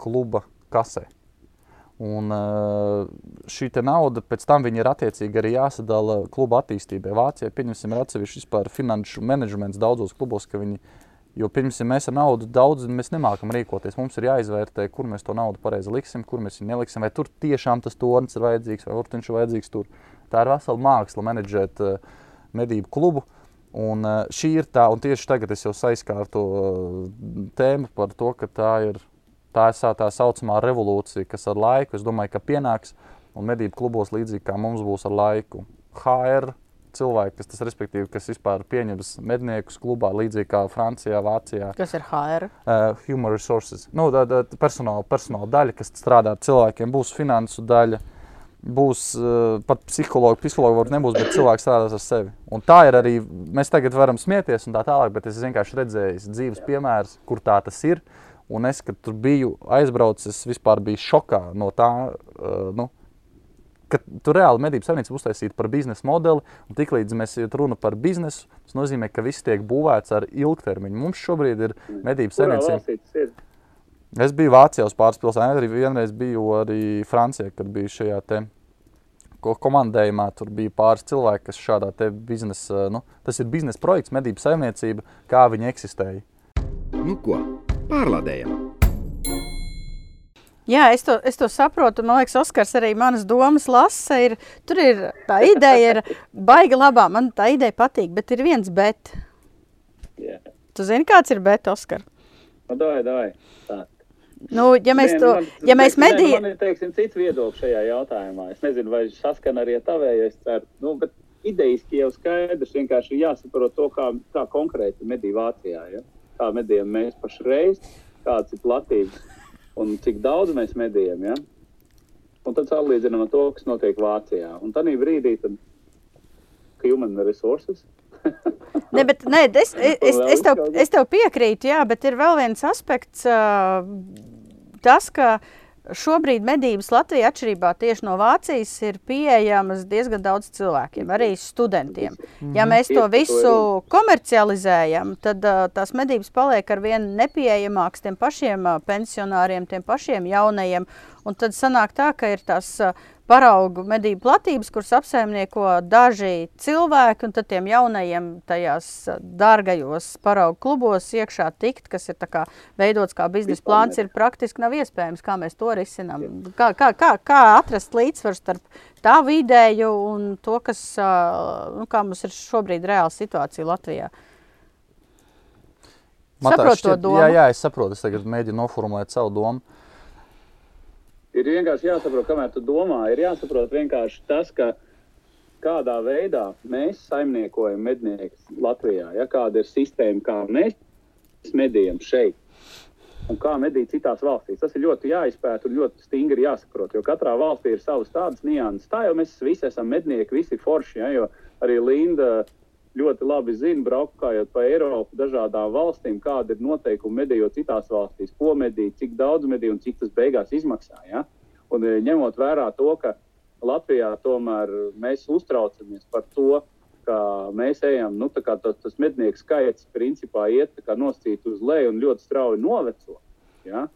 kluba kasē. Un eh, šī nauda pēc tam ir attiecīgi arī jāsadala kluba attīstībai. Vācijā pieņemsim, ir atsevišķi finanšu menedžments daudzos klubos, ka viņi, jo pirmsim mēs ar naudu daudz nemākam rīkoties. Mums ir jāizvērtē, kur mēs to naudu pareizi liksim, kur mēs viņu neliksim, vai tur tiešām tas tornis ir vajadzīgs, vai urtiņš ir vajadzīgs tur. Tā ir vesela māksla menedžēt uh, medību klubu. Un uh, šī ir tā, un tieši tagad es jau aizkārtu uh, tēmu par to, ka tā ir tā ir tā saucamā revolūcija, kas ar laiku, es domāju, ka pienāks un medību klubos līdzīgi kā mums būs ar laiku. HR cilvēki, kas tas respektīvi, kas vispār pieņems medniekus klubā, līdzīgi kā Francijā, Vācijā. Kas ir HR? Uh, human resources. Nu, tā, tā, personāla, personāla daļa, kas strādā ar cilvēkiem, būs finansu daļa. Būs uh, pat psihologi, psihologi varbūt nebūs, bet cilvēks strādās ar sevi. Un tā ir arī, mēs tagad varam smieties un tā tālāk, bet es vienkārši redzēju dzīves piemērus, kur tā tas ir. Uh, Un es, kad tur biju aizbraucis, vispār biju šokā no tā, uh, nu, ka tur reāli medību savienība uztaisīta par biznesa modeli. Un tiklīdz mēs runājam par biznesu, tas nozīmē, ka viss tiek būvēts ar ilgtermiņu. Mums šobrīd ir medību savienība. Es biju Vācijā uz pāris pilsētām, arī vienreiz biju arī Francijā, kad biju šajā te komandējumā. Tur bija pāris cilvēki, kas šādā biznesa, nu, tas ir biznesa projekts, medību saimniecība, kā viņi eksistēja. Nu ko? Pārlādējam! Jā, es to, es to saprotu. Man liekas, Oskars arī manas domas lasa. Ir, tur ir tā ideja, ir baigi labā. Man tā ideja patīk, bet ir viens bet. Yeah. Tu zini, kāds ir bet, Oskar? Nu, dai, dai. Tā. Nu, ja mēs Nē, to, man, ja mēs teiksim, medījam, Man ir, teiksim, cits viedoklis šajā jautājumā. Es nezinu, vai saskan arī ar tavēju, es ceru. Nu, bet idejiski jau skaidrs, vienkārši jāsaprot to, kā, kā konkrēti medī Vācijā. Ja? Kā medījam mēs pašreiz, kāds ir platības un cik daudz mēs medījam. Ja? Un tad salīdzinām ar to, kas notiek Vācijā. Un tad brīdī, kad human resources. ne, bet, ne, es, es, es, es, tev, es tev piekrītu, jā, bet ir vēl viens aspekts, uh, tas, ka uh, Šobrīd medības Latvijā, atšķirībā tieši no Vācijas, ir pieejamas diezgan daudz cilvēkiem, arī studentiem. Ja mhm. mēs to visu komercializējam, tad uh, tās medības paliek ar vien nepieejamākas tiem pašiem uh, pensionāriem, tiem pašiem jaunajiem. Un tad sanāk tā, ka ir tās paraugu medību platības, kuras apsaimnieko daži cilvēki, un tad tiem jaunajiem tajās dārgajos paraugu klubos iekšā tikt, kas ir kā veidots kā biznesa plāns, ir praktiski nav iespējams, kā mēs to risinām. Kā, kā, kā, kā atrast līdzsvaru starp tavu ideju un to, kas, nu, kā mums ir šobrīd reāla situācija Latvijā? Saprotu to domu? Jā, jā, es saprotu. Es tagad mēģinu noformulēt savu domu ir vienkārši jāsaprot, kamēr tu domā, ir jāsaprot vienkārši tas, ka kādā veidā mēs saimniekojam medniekus Latvijā, ja kāda ir sistēma, kā mēs medījam šeit. Un kā medīt citās valstīs. Tas ir ļoti jāizpēta un ļoti stingri jāsaprot. Jo katrā valstī ir savas tādas nianses. Tā jau mēs visi esam mednieki, visi forši. Ja, arī Linda ļoti labi zina, braukājot pa Eiropu, dažādām valstīm, kāda ir noteikumi medījot citās valstīs, ko medīt, cik daudz medīt un cik tas beigās izmaksā. Ja? Un e, ņemot vērā to, ka Latvijā tomēr mēs uztraucamies par to, ka mēs ejam, nu, tas, tas mednieku skaits principā iet noscīt uz leju un ļoti strauji noveco. Ja?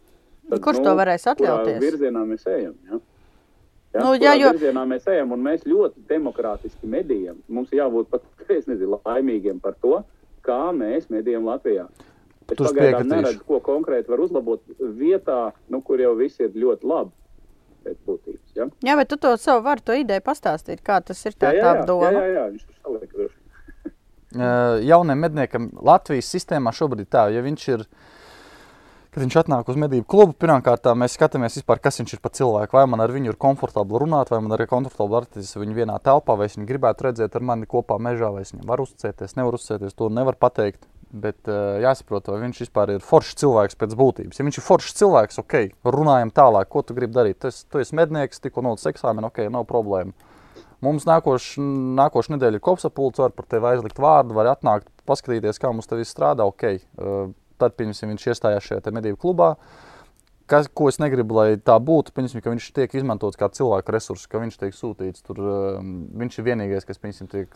Tad, Kurš nu, to varēs atļauties? Kurā virzienā mēs ejam? Ja? Ja, nu, jā, jo... mēs ejam, un mēs ļoti demokrātiski medījam. Mums jābūt pat nezinu, laimīgiem par to, kā mēs medījam Latvijā. Es Tur pagaidām neredzu, ko konkrēti var uzlabot vietā, nu, kur jau viss ir ļoti labi. būtības. Ja? Jā, bet tu to savu varu, to ideju pastāstīt, kā tas ir tā, jā, tā jā, doma. jā, jā, jā, viņš tur saliek droši. Uh, jaunam medniekam Latvijas sistēmā šobrīd tā, ja viņš ir, kad viņš atnāk uz medību klubu, pirmkārt mēs skatāmies vispār, kas viņš ir par cilvēku, vai man ar viņu ir komfortabli runāt, vai man ir komfortabli atrasties viņu vienā telpā, vai es viņu gribētu redzēt ar mani kopā mežā, vai es viņam varu uzticēties, nevaru uzticēties, to nevar pateikt, bet uh, jāsaprot, vai viņš vispār ir foršs cilvēks pēc būtības. Ja viņš ir foršs cilvēks, ok, runājam tālāk, ko tu gribi darīt, tu esi, tu esi mednieks, tikko nodas eksāmenu, ok, nav problēma. Mums nākošais nākoš nedēļa ir kopsapulce, var par tevi aizlikt vārdu, var atnākt, paskatīties, kā mums te viss strādā. Okay. Uh, tad, pieņemsim, viņš iestājās šajā medību klubā. Kas, ko es negribu, lai tā būtu, pieņemsim, ka viņš tiek izmantots kā cilvēka resurss, ka viņš tiek sūtīts. Tur, uh, viņš ir vienīgais, kas pieņemsim, tiek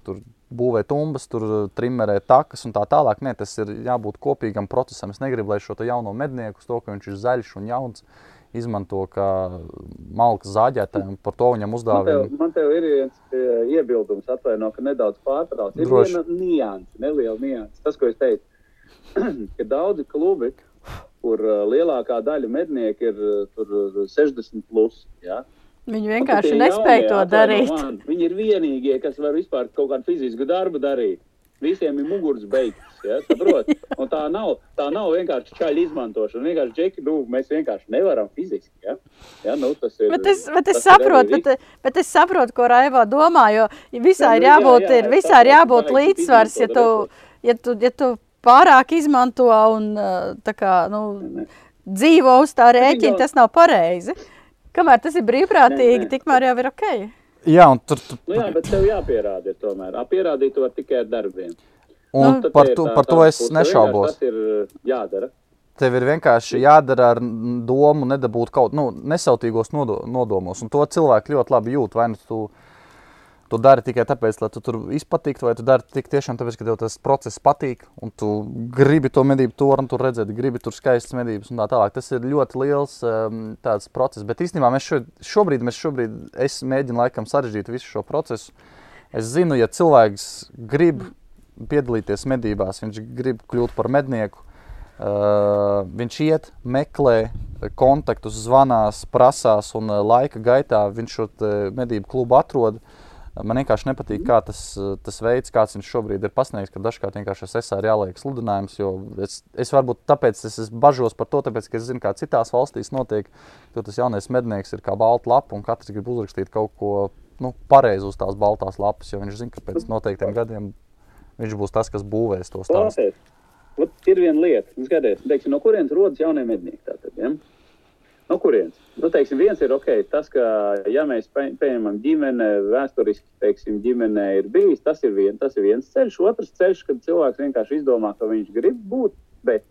būvē tumbas, tur trimmerē takas un tā tālāk. Nē, tas ir jābūt kopīgam procesam. Es negribu, lai šo jauno mednieku, to, ka viņš ir zaļš un jauns, izmanto kā malka zāģētājiem. Par to viņam Man uzdāvina. tev, man tev ir viens e, iebildums, atvaino, ka nedaudz pārtrauc. Ir Droši. viena nianse, neliela nianse. Tas, ko es teicu, ka daudzi klubi, kur e, lielākā daļa mednieku ir e, tur, e, 60 plus. Ja? Viņi vienkārši nespēja to darīt. Man, viņi ir vienīgie, kas var vispār kaut kādu fizisku darbu darīt. Visiem ir muguras beigts. Ja, tā nav, tā nav vienkārši čaļa izmantošana. Vienkārši džeki, nu, mēs vienkārši nevaram fiziski. Ja? Ja, nu, tas ir, Bet es, bet es saprotu, bet, bet es saprotu, ko Raivo domā, jo visā Jā, ir nu, jā, jābūt, jā, ir, visā ir jābūt līdzsvars, ja tu, ja tu, ja tu pārāk izmanto un uh, tā kā, nu, dzīvo uz tā rēķina, tas nav pareizi. Kamēr tas ir brīvprātīgi, Nē, nē. tikmēr jau ir ok. Jā, un tur, tur, Nu, jā, bet tev jāpierāda ir tomēr. A, pierādīt to var tikai ar darbiem. un Tad par to, tā- par to es puse. nešaubos. Tas ir uh, jādara. Tev ir vienkārši jādara ar domu, nedabūt kaut nu, nesautīgos nodo, nodomos. Un to cilvēki ļoti labi jūt. Vai nu tu to dari tikai tāpēc, lai tu tur izpatiktu, vai tu dari tik tiešām tāpēc, ka tev tas process patīk, un tu gribi to medību torni tur redzēt, gribi tur skaistas medības un tā tālāk. Tas ir ļoti liels um, tāds process. Bet īstenībā mēs šo, šobrīd, mēs šobrīd, es mēģinu laikam sarežģīt visu šo procesu. Es zinu, ja cilvēks grib piedalīties medībās, viņš grib kļūt par mednieku, Uh, viņš iet, meklē kontaktus, zvanās, prasās, un uh, laika gaitā viņš šo medību klubu atrod. Man vienkārši nepatīk, tas, uh, tas veids, kāds viņš šobrīd ir pasniegts, ka dažkārt vienkārši es esmu jāliek sludinājums, es, es varbūt tāpēc es, es bažos par to, tāpēc, ka es zinu, kā citās valstīs notiek, ka tas jaunais mednieks ir kā balta lapa, un katrs grib uzrakstīt kaut ko nu, pareizi uz tās baltās lapas, jo viņš zina, ka pēc noteiktiem gadiem viņš būs tas, kas būvēs to stāstu. Vat ir viena lieta, nu, skaties, teiksim, no kurienes rodas jaunie mednieki. Tātad, ja? No kurienes? Nu, teiksim, viens ir okay, tas, ka, ja mēs pie- pieņemam ģimene, vēsturiski teiksim, ģimenē ir bijis, tas ir, vien, tas ir viens ceļš. Otrs ceļš, kad cilvēks vienkārši izdomā, ka viņš grib būt, bet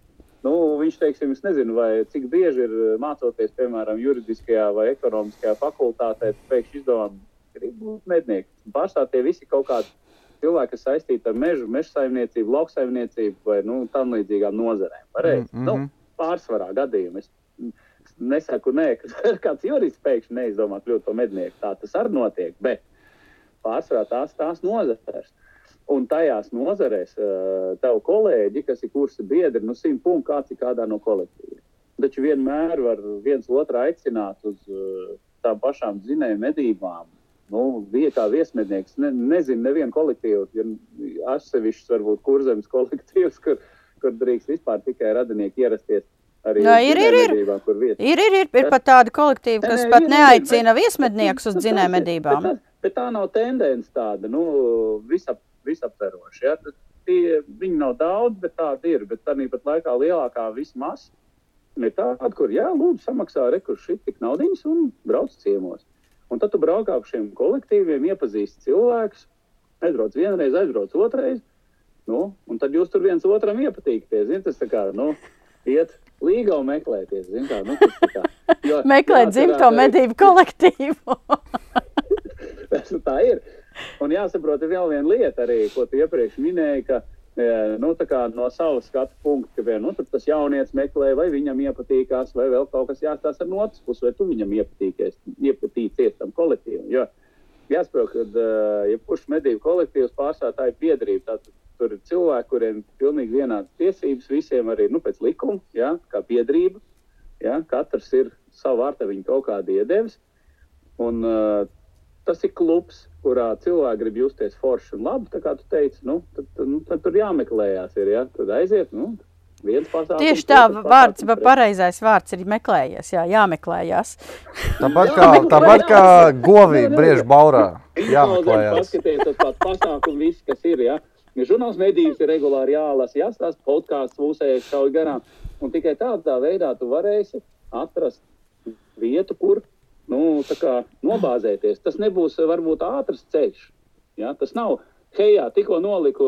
nu, viņš, teiksim, es nezinu, vai cik bieži ir mācoties, piemēram, juridiskajā vai ekonomiskajā fakultātē, pēkšņi izdomā, grib būt mednieks. Pārstāv tie visi kaut kādi cilvēki, kas saistīti ar mežu, meža saimniecību, lauksaimniecību vai nu, tam līdzīgām nozarēm. Pareizi. Mm, Nu, mhm. pārsvarā gadījumā nesaku, nē, ka kāds jurists pēkšņi neizdomā kļūt par mednieku. Tā tas arī notiek, bet pārsvarā tās, tās nozares. Un tajās nozarēs uh, tev kolēģi, kas ir kursa biedri, nu simt punktu kāds ir kādā no kolektīviem. Taču vienmēr var viens otru aicināt uz uh, tām pašām zinēju medībām. Nu, kā viesmednieks, ne, nezinu, nevienu kolektīvu, ja atsevišķs varbūt kurzemes kolektīvs, kur, kur drīkst vispār tikai radinieki ierasties. Arī uz ir, ir, ir. Ir, ir, ir, ir pat tādi kolektīvi, Nē, kas nē, pat ir, neaicina bet- viesmedniekus uz dzinējumedībām. Bet, bet tā nav tendence tāda, nu, visap, visaptveroša. Ja? Tie, viņi nav daudz, bet tāda ir. Bet tā pat laikā lielākā vismaz ir tāda, kur, jā, lūdzu, samaksā rekursi tik naudiņas un brauc ciemos. Un tad tu braukā pa šiem kolektīviem, iepazīsti cilvēkus, aizbrauc vienreiz, aizbrauc otrreiz. Nu, un tad jūs tur viens otram iepatīkties. Zin, tas tā kā, nu, iet līgā un meklēties. Zin, kā, nu, tā kā, jo- Meklēt jāatcerās dzimto arī- medību kolektīvu. Tas tā ir. Un jāsaprot, ir vēl viena lieta, arī, ko tu iepriekš minēji, ka e, nu, tā no savas skatu punkta, ka vien, nu, tas jaunietis meklē, vai viņam iepatīkās, vai vēl kaut kas jāstāsta no otras puses, vai tu viņam iepatīcies tam kolektīvam. Jo jāsaprot, ka uh, jebkurš medību kolektīvs pārstāv tā ir biedrība. Tātad, tur ir cilvēki, kuriem ir pilnīgi vienādas tiesības, visiem arī nu, pēc likuma, ja, kā biedrība. Ja, katrs ir savu vārtu, viņa kaut kāda iedevis. Un, uh, tas ir klubs, kurā cilvēki grib justies forši un labi. Tā kā tu teici, nu, tad, tad, nu, tad tur jāmeklējās. Ir, ja? Tad aiziet, nu, viens pasākums. Tieši tā, vārds, bet pareizais vārds ir meklējies, jā, jāmeklējās. Tāpat kā, tāpat kā govī briež baurā. Jāmeklējās. Paskaties, tas pats pasākums, viss, kas ir. Ja? Ja žurnāls medības ir regulāri jālasa, jāstāsta podkāsts, mūsējas šauj garām. Un tikai tādā veidā tu varēsi atrast vietu, kur nu, kā nobāzēties. Tas nebūs varbūt ātrs ceļš. Ja? Tas nav, hei, tikko noliku,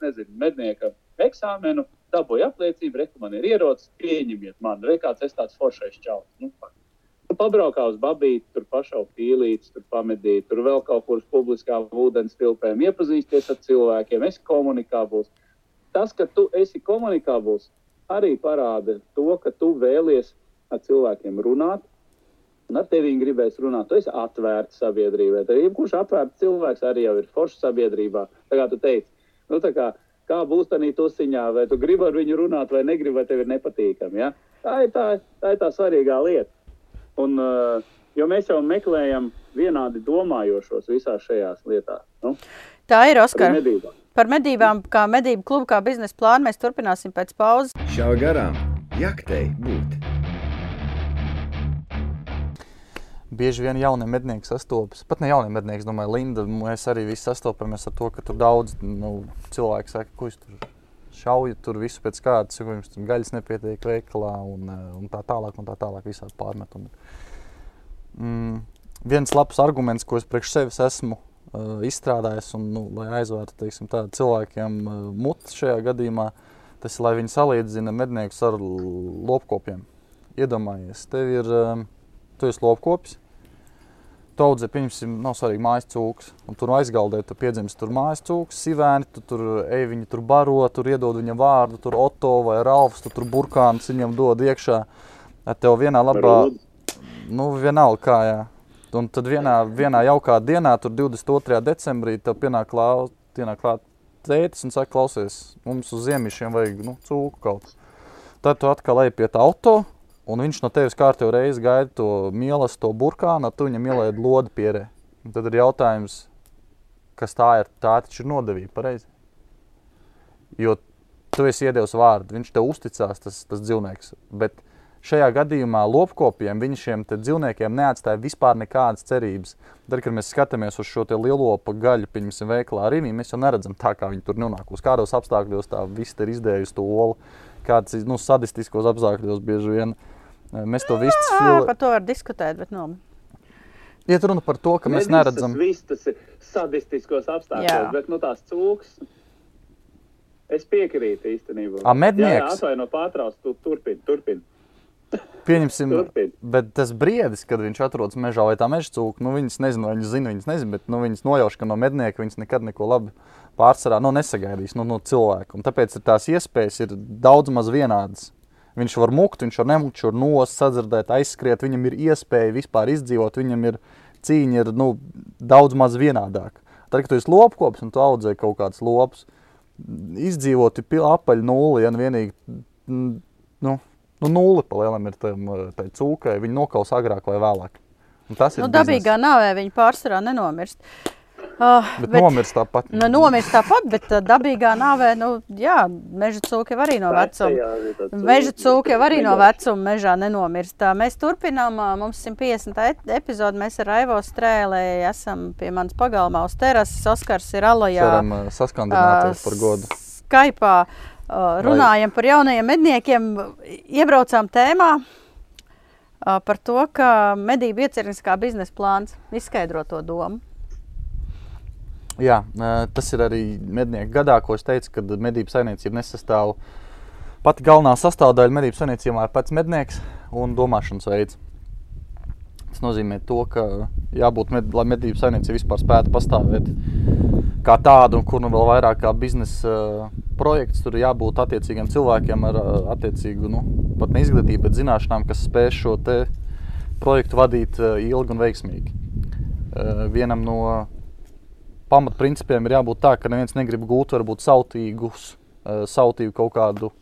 nezinu, mednieka eksāmenu, dabūju apliecību, ir ierocis, pieņemiet mani, re kāds es tāds foršais čalis. Nu, Nu, pabraukā uz babīti, tur pašau pīlītes, tur pamedīt, tur vēl kaut kur uz publiskām ūdens tilpēm, iepazīsties ar cilvēkiem, esi komunikābls. Tas, ka tu esi komunikābls, arī parāda to, ka tu vēlies ar cilvēkiem runāt, un ar tevi gribēs runāt. Tu esi atvērts sabiedrībai. Tad, jebkurš atvērts cilvēks arī jau ir foršs sabiedrībā. Tā kā tu teici, nu, tā kā, kā būs tādā tusiņā, vai tu gribi ar viņu runāt, vai negribi, vai tev ir nepatīkami. Ja? Tā, ir tā, tā ir tā svarīgā lieta. Un, uh, jo mēs jau meklējam vienādi domājošos visās šajās lietās. Nu, Tā ir Oskar. medībās. Par medībām, kā medību klubu, kā biznesa plānu mēs turpināsim pēc pauzes. Šā garām jaktei būt. Bieži vien jaunie mednieki sastopas. Pat ne jaunie mednieki, domāju, Linda, mēs arī visi sastopamies ar to, ka tur daudz nu, cilvēku saka, ko jūs tur šaujat, tur visu pēc kārtas, ko jums tur gaļas nepietiek veikalā un, eh, un tā tālāk, un tā tālāk visādi pārmetumi. Mm, viens labs arguments, ko es priekš sevis esmu uh, izstrādājis, un, nu, lai aizvērtu teiksim, tā, cilvēkiem uh, muti šajā gadījumā, tas ir, lai viņi salīdzina medniekus ar lopkopiem. Iedomājies, tev ir, um, tu esi lopkopis, tu audzē, pieņemsim, nav svarīgi mājas cūks, un tur aizgaldē, tu piedzimst tur mājas cūks, sivēni, tu tur ej viņu tur baro, tur iedod viņam vārdu, tur Otto vai Ralfs, tu tur burkāns viņam dod iekšā. Ar tev vienā labā, nu vienalga kā, jā. Un tad vienā, vienā jaukā dienā, tur 22. decembrī, tev pienāk klāt, pienāk klāt tētis un saka, klausies, mums uz ziemišiem vajag, nu, cūku kaut. Tad tu atkal ej pie tā auto, un viņš no tevis kārtējo reizi gaida to mielas, to burkānu, tu viņam ielēd lodi pierē. Un tad ir jautājums, kas tā ir, tā taču ir nodevība, pareizi? Jo tu esi iedevis vārdu, viņš tev uzticās, tas, tas dzīvnieks. Bet šajā gadījumā lopkopiem viņi šiem dzīvniekiem neatstāja vispār nekādas cerības. Tad, kad mēs skatāmies uz šo te lielopu gaļu, pieņemsim, veikalā arī mēs jau neredzam tā, kā viņi tur nonāk. Uz kādos apstākļos tā viss ir izdējusi to olu, kāds nu, sadistiskos apstākļos bieži vien. eh, Mēs to visu Jā, filu... par to var diskutēt, bet nu, Iet runa par to, ka mēs Ne neredzam. visas Viss tas ir sadistiskos apstākļos, Jā. bet nu, tās cūks. Es piekrītu īstenībā. A, mednieks? Jā, jā atvaino pārtrauc, tu turpini, turpini. Pieņemsim, Turpini. bet tas briedis, kad viņš atrodas mežā vai tā meža cūka, nu viņas nezinu, vai viņas zina, viņas nezina, bet nu, viņas nojauš, ka no mednieka viņas nekad neko labi pārsvarā nu, nesagaidīs nu, no cilvēka. Un tāpēc ir tās iespējas ir daudz maz vienādas. Viņš var mukt, viņš var nemukt, viņš var nost, sadzirdēt, aizskriet, viņam ir iespēja vispār izdzīvot, viņam ir cīņa ir, nu, daudz maz vienādāka. Tad, kad tu esi lopkops un tu audzē kaut kāds lops, izdzīvot ir apaļ nulli, ja vienīgi nu, nu, nulli pa lielam ir tam, eh, tai cūkai, viņi nokaus agrāk vai vēlāk. Un tas ir nu, dabīgā nāvē viņi pārsvarā nenomirst. Uh, Bet, bet nomirst tāpat. Nu, nomirst tāpat, bet uh, dabīgā nāvē, nu, jā, meža cūka jau arī no vecuma. Meža cūka jau arī no vecuma mežā nenomirst. Mēs turpinām, ā, mums 150 et- epizodi, mēs ar Raivo Strēlē esam pie manas pagalmā uz terases. Oskars ir alojā. Ceram eh, saskandināties par godu. Skaipā runājam par jaunajiem medniekiem. Iebraucām tēmā par to, ka medību iecerniskā biznesa plāns izskaidro to domu. Jā, tas ir arī mednieku gadā, ko es teicu, kad medību saimniecība nesastāv. Pati galvenā sastāvdaļa medību saimniecībā ir pats mednieks un domāšanas veids. Tas nozīmē, to, ka jābūt, med, lai medību saimniecība vispār spētu pastāvēt kā tāda, un kur nu vēl vairāk kā biznesa projekts, tur jābūt attiecīgiem cilvēkiem ar attiecīgu, nu, pat ne izglītību, bet zināšanām, kas spēj šo projektu vadīt ilgi un veiksmīgi. Vienam no pamatprincipiem ir jābūt tā, ka neviens negrib gūt varbūt sautīgus, uh, sautīgu kaut kādu uh,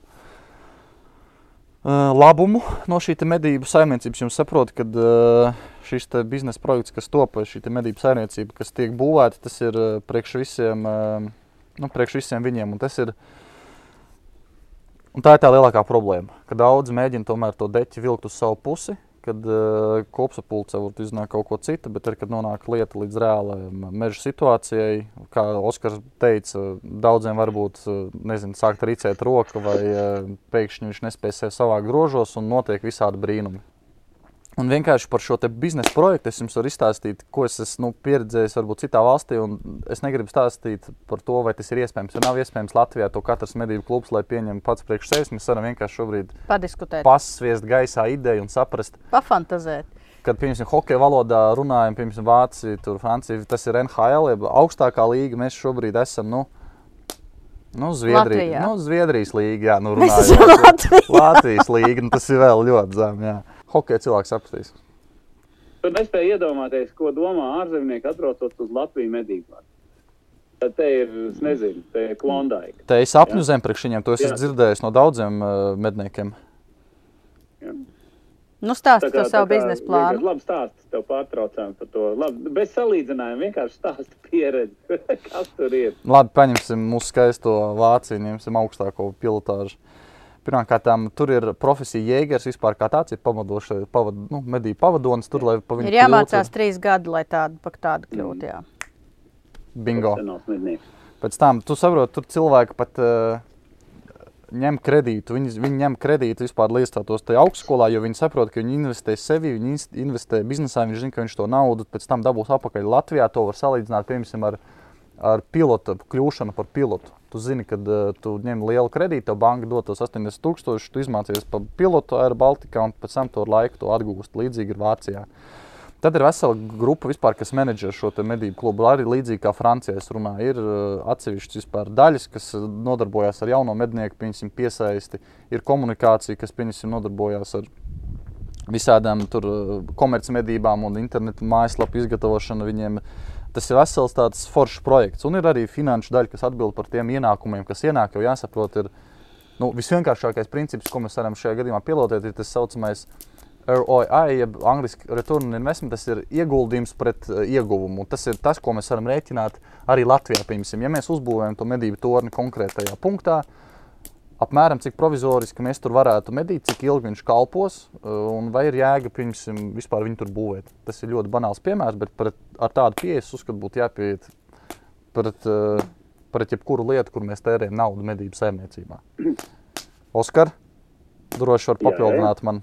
labumu no šī te medību saimniecības. Jums saprot, ka uh, šis biznesa projekts, kas top, šī medību saimniecība, kas tiek būvēta, tas ir eh, priekš visiem, eh, nu, priekš visiem viņiem. Un tas ir, un tā ir tā lielākā problēma, ka daudzi mēģina tomēr to deķi vilkt uz savu pusi, kad uh, kopsapulce var izdarīt kaut ko citu, bet arī, kad nonāk lieta līdz reālajai meža situācijai, kā Oskars teica, daudziem varbūt, uh, nezinu, sākt rīcēt roka vai uh, pēkšņi viņš nespēj sev savākt grožos un notiek visādi brīnumi. Un vienkārši par šo biznesa projektu es jums varu izstāstīt, ko es esmu nu, pieredzējis varbūt citā valstī. Es negribu stāstīt par to, vai tas ir iespējams. Ja nav iespējams Latvijā to katrs medību klubs, lai pieņemtu pats priekš sevis, mēs varam vienkārši šobrīd Padiskutēt. pasviest gaisā ideju un saprast. Pafantazēt. Kad, piemēram, hokeja valodā runājam, piemēram, Vācija, tur Francija, tas ir NHL, jeb augstākā līga. Mēs šobrīd esam, nu, Nu, Zviedrija, Latvijā. nu, Zviedrijas līnija, nu, runājot, Latvijā. Latvijas līnija, nu, tas ir vēl ļoti zem. Jā. Hokeja cilvēks sapratīs. Tur nespēja iedomāties, ko domā ārzemnieki atbraucot uz Latviju medībām. Tad te ir, es nezinu, te ir klondāka. Te ir sapņu zem priekš viņiem, to es Jā. esmu dzirdējis no daudziem uh, medniekiem. Nu, stāsti to savu biznesa plānu. Labi stāsti, tev pārtraucām par to. Labi, bez salīdzinājuma vienkārši stāsti pieredzi, kas tur ir. Labi, paņemsim mūsu skaisto Vāciju, ņemsim augstāko pilotāžu. Pirmkārt, tur ir profesija jēgers vispār kā tāds, ir pavadošais, pavad, nu, medību pavadonis. Tur, lai pa viņu Ir jāmācās kļūtu, trīs gadi, lai tādu par tādu kļūtu. jā. Bingo. Pēc tam, tu saproti, tur cilvēki pat uh, ņem kredītu. Viņi, viņi ņem kredītu vispār, lai iestātos tajā augstskolā, jo viņi saprot, ka viņi investē sevi, viņi investē biznesā, viņi zina, ka viņš to naudu pēc tam dabūs atpakaļ Latvijā. To var salīdzināt, piemēram, ar, ar pilota kļūšanu par pilotu. Tu zini, kad uh, tu ņem lielu kredītu, banka dod tos 80 tūkstošus, tu izmācies par pilotu Air Baltica un pēc tam to laiku to atgūst. Līdzīgi ir Vācijā. Tad ir vesela grupa, vispār, kas menedžē šo medību klubu. Arī līdzīgi kā Francijā, runāju, ir uh, atsevišķas daļas, kas uh, nodarbojas ar jauno mednieku piemēram, piesaisti. Ir komunikācija, kas piemēram, nodarbojas ar visādām uh, komercmedībām un internetu mājaslapu izgatavošanu. Viņiem tas ir vesels tāds foršs projekts. Un ir arī finanšu daļa, kas atbild par tiem ienākumiem, kas ienāk. Jo jāsaprot, ir nu, visvienkāršākais princips, ko mēs varam šajā gadījumā pielāgot, ir tas saucamais ROI, jeb angļuiski return on investment, tas ir ieguldījums pret uh, ieguvumu. Tas ir tas, ko mēs varam rēķināt arī Latvijā. Piemēram, ja mēs uzbūvējam to medību torni konkrētajā punktā, apmēram cik provizoriski mēs tur varētu medīt, cik ilgi viņš kalpos, uh, un vai ir jēga piemēram, vispār viņu tur būvēt. Tas ir ļoti banāls piemērs, bet pret, ar tādu pieeju uzskatu, būtu jāpieiet pret, uh, pret jebkuru lietu, kur mēs tērējam naudu medību saimniecībā. Oskar, droši var Jā, jā. papildināt man.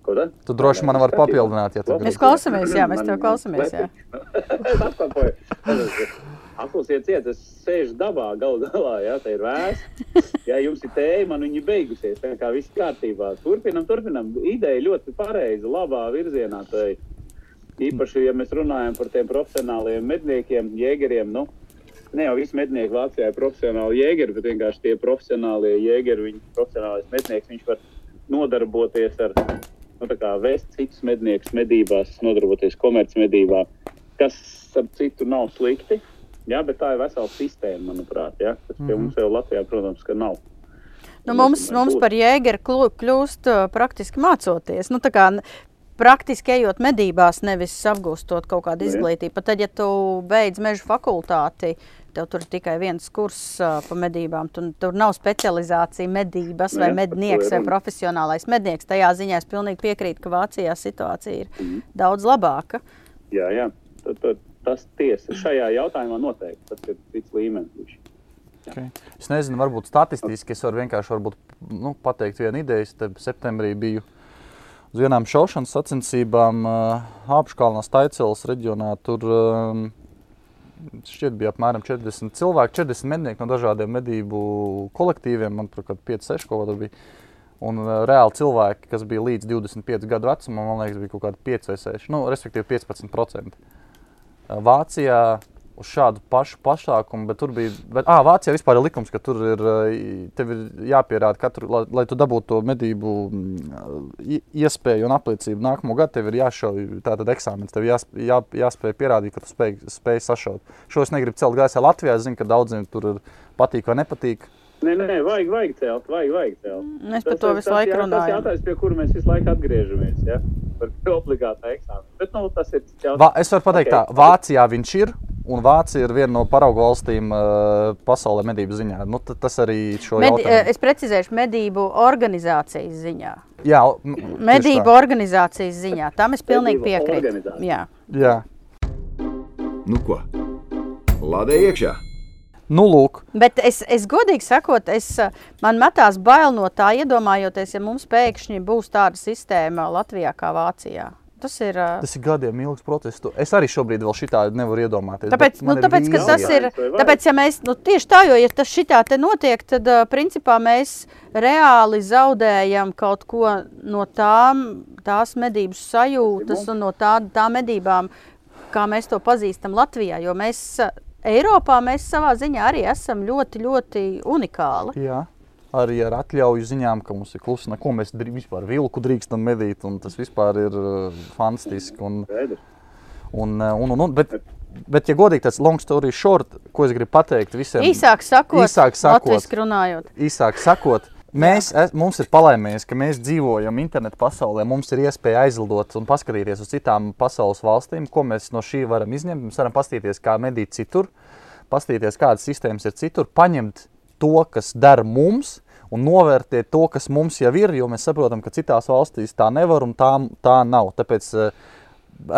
Ko tad? Tu droši man vari papildināt, ja tu Mēs gribi. klausāmies, jā, mēs tev klausāmies. Jā. es apkalpoju. Atklāsiet, ciet, es sēžu dabā, galu galā, jā, tā ir vēsts. Ja jums ir tēja, man viņa beigusies, tā kā viss kārtībā. Turpinam, turpinam. Ideja ļoti pareiza, labā virzienā. Tā ir. Īpaši, ja mēs runājam par tiem profesionāliem medniekiem, jēgeriem, nu, ne jau visi mednieki Vācijā ir profesionāli jēgeri, bet vienkārši tie profesionālie jēgeri, viņi profesionālais mednieks, viņš var nodarboties ar, nu, vest citus medniekus medībās, nodarboties komercmedībā, kas, ap citu, nav slikti. Jā, bet tā ir vesela sistēma, manuprāt. Jā, kas pie mums jau Latvijā, protams, ka nav. Nu, mums, mums par jēgeru kļūst praktiski mācoties. Nu, kā praktiski ejot medībās, nevis apgūstot kaut kādu Nu, izglītību. Pat tad, ja tu beidz meža fakultāti, tev tur ir tikai viens kurs uh, pa medībām. Tu, tur nav specializācija medības Nu vai mednieks vai profesionālais mednieks. Tajā ziņā es pilnīgi piekrītu, ka Vācijā situācija ir Mhm. daudz labāka. Jā, jā. Tad, tad, tas tiesa šajā jautājumā noteikti tas ir cits līmenis. Okay. Es nezinu, varbūt statistiski es varu vienkārši varbūt, nu, pateikt vienu ideju. Es te septembrī biju uz vienām šaušanas sacensībām uh, apakškalnā Staicēlas reģionā. Tur um, šķiet bija apmēram 40 cilvēki, 40 mednieki no dažādiem medību kolektīviem. Man tur kaut kādi 5, 6 kaut kādi bija. Un uh, reāli cilvēki, kas bija līdz 25 gadu vecumam, man liekas, bija kaut kādi 5 vai 6, nu, respektīvi 15%. Uh, Vācijā uz šādu pašu pasākumu, bet tur bija. Bet, à, Vācijā vispār ir likums, ka tur ir, tev ir jāpierāda katru, lai, lai tu dabūtu to medību mm, iespēju un apliecību nākamo gadu. Tev ir jāšauj tātad eksāmenis, tev jās, jā, jāspēj pierādīt, ka tu spēj, spēj sašaut. Šo es negribu celt gaisā Latvijā. Es zinu, ka daudziem tur ir patīk vai nepatīk. Nē, nē, vajag, vajag celt, vajag, vajag celt. Mēs par to visu laiku jā, Tas ir jautājums, pie kura mēs visu laiku atgriežamies. Ja? Par obligātu eksāmenu. Bet nu, tas ir jautājums. Es varu pateikt, Ok. okay. tā Vācijā viņš ir. Un Vācija ir viena no paraugu valstīm uh, pasaulē medību ziņā. Nu, ta- tas arī šo Medi, jautājumu. es precizēšu, medību organizācijas ziņā. Jā, Medību tā. organizācijas ziņā. Tam es pilnīgi piekrītu. Jā. Jā. Nu ko? Lādē iekšā! Nu, lūk, Bet es, es godīgi sakot, es, eh, man metās bail no tā, iedomājoties, ja mums pēkšņi būs tāda sistēma Latvijā kā Vācijā. Tas ir. eh, tas ir gadiem ilgs process. Es arī šobrīd vēl šitā nevaru iedomāties. Tāpēc, nu, tāpēc, ka tas ir. Tāpēc, ja mēs nu, tieši tā, jo ja tas šitā te notiek, tad uh, principā mēs reāli zaudējam kaut ko no tām, tās medību sajūtas un no tā, tām medībām, kā mēs to pazīstam Latvijā. Jo mēs uh, Eiropā mēs savā ziņā arī esam ļoti, ļoti unikāli. Jā. Arī ar atļauju ziņām, ka mums ir klusa, ko mēs drī- vispār vilku drīkstam medīt. un Tas vispār ir uh, fantastiski. Un, un, uh, un, un, un, bet, bet, ja godīgi, tas long story short, ko es gribu pateikt visiem, Īsāk sakot, Īsāk sakot. īsāk sakot, mēs, es, mums ir palaimējies, ka mēs dzīvojam internetu pasaulē. Mums ir iespēja aizlidot un paskatīties uz citām pasaules valstīm, ko mēs no šī varam izņemt. Mēs varam paskatīties, kā medīt citur, paskatīties, kādas sistēmas ir citur, paņemt to, kas der mums. Un novērtēt to, kas mums jau ir, jo mēs saprotam, ka citās valstīs tā nevar un tā, tā nav. Tāpēc uh,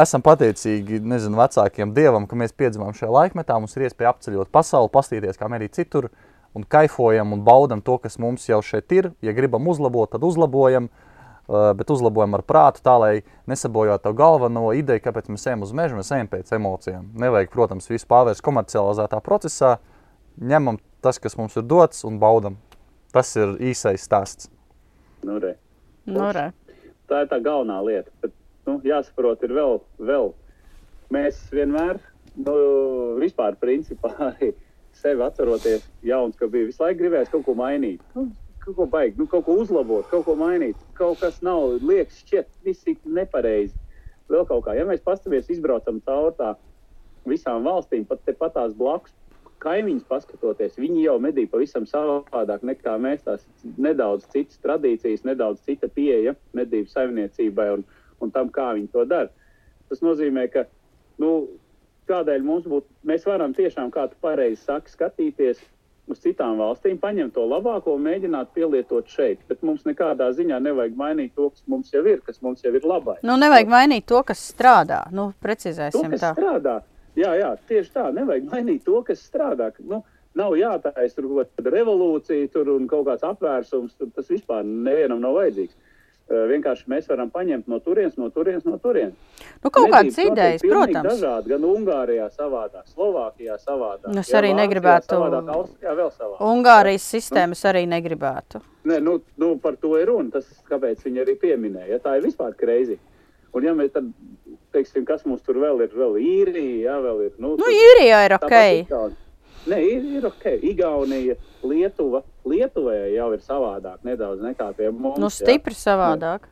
esam pateicīgi nezinu, vecākiem dievam, ka mēs piedzimām šajā laikmetā. Mums ir iespēja apceļot pasauli, paskatīties, kā medīt citur, un kaifojam un baudam to, kas mums jau šeit ir. Ja gribam uzlabot, tad uzlabojam, uh, bet uzlabojam ar prātu, tā lai nesabojātu to galveno ideju, kāpēc mēs ejam uz mežu, mēs ejam pēc emocijām. Nevajag, protams, visu pārvērst komercializētā procesā, ņemam tas, kas mums ir dots, un baudam. Tas ir īsais stāsts. Nu, re. Nu, re. tā ir tā galvenā lieta. Bet, nu, jāsaprot, ir vēl, vēl. Mēs vienmēr, nu, vispār, principā, arī sevi atceroties, jauns, ka bija visu laiku gribējis kaut ko mainīt. Nu, kaut ko baigt, nu, kaut ko uzlabot, kaut ko mainīt. Kaut kas nav liekas, šķiet, viss ir nepareizi. Vēl kaut kā, ja mēs paskatāmies, izbraucam cauri tā visām valstīm, pat tepat tās blakus. Kaimiņus paskatoties, viņi jau medī pavisam savādāk nekā mēs. Tās nedaudz citas tradīcijas, nedaudz cita pieeja medību saimniecībai un, un tam, kā viņi to dara. Tas nozīmē, ka nu, kādēļ mums būtu, mēs varam tiešām, kā tu pareizi saki, skatīties uz citām valstīm, paņemt to labāko un mēģināt pielietot šeit. Bet mums nekādā ziņā nevajag mainīt to, kas mums jau ir, kas mums jau ir labais. Nu, nevajag mainīt to, kas strādā. Nu, To, precizēsim kas tā. strādā. Jā, jā, tieši tā. Nevajag mainīt to, kas strādā. Nu, nav jātaisa tur kaut kāda revolūcija tur un kaut kāds apvērsums. Tur, tas vispār nevienam nav vajadzīgs. Vienkārši mēs varam paņemt no turienes, no turienes, no turienes. Nu, kaut kādas idejas, protams. Dažādi, gan Ungārijā savādāk, Slovākijā savādāk. Nu, es jā, arī Vācijā negribētu- Savādāk, Austrijā vēl savādāk. Ungārijas sistēmas arī negribētu. Nē, nu, nu, par to ir runa. Tas, kāpēc viņi arī pieminēja. Ja, tā ir vispār greizi. Un, ja mēs tad, teiksim, kas mums tur vēl ir, vēl īrija, jā, vēl ir. Nu, Nu, tur- īrijā ir ok. tāpat Nē, ir, ir ok. Igaunija, Lietuva. Lietuvai jau ir savādāk nedaudz nekā pie mums. Nu, jā. stipri savādāk.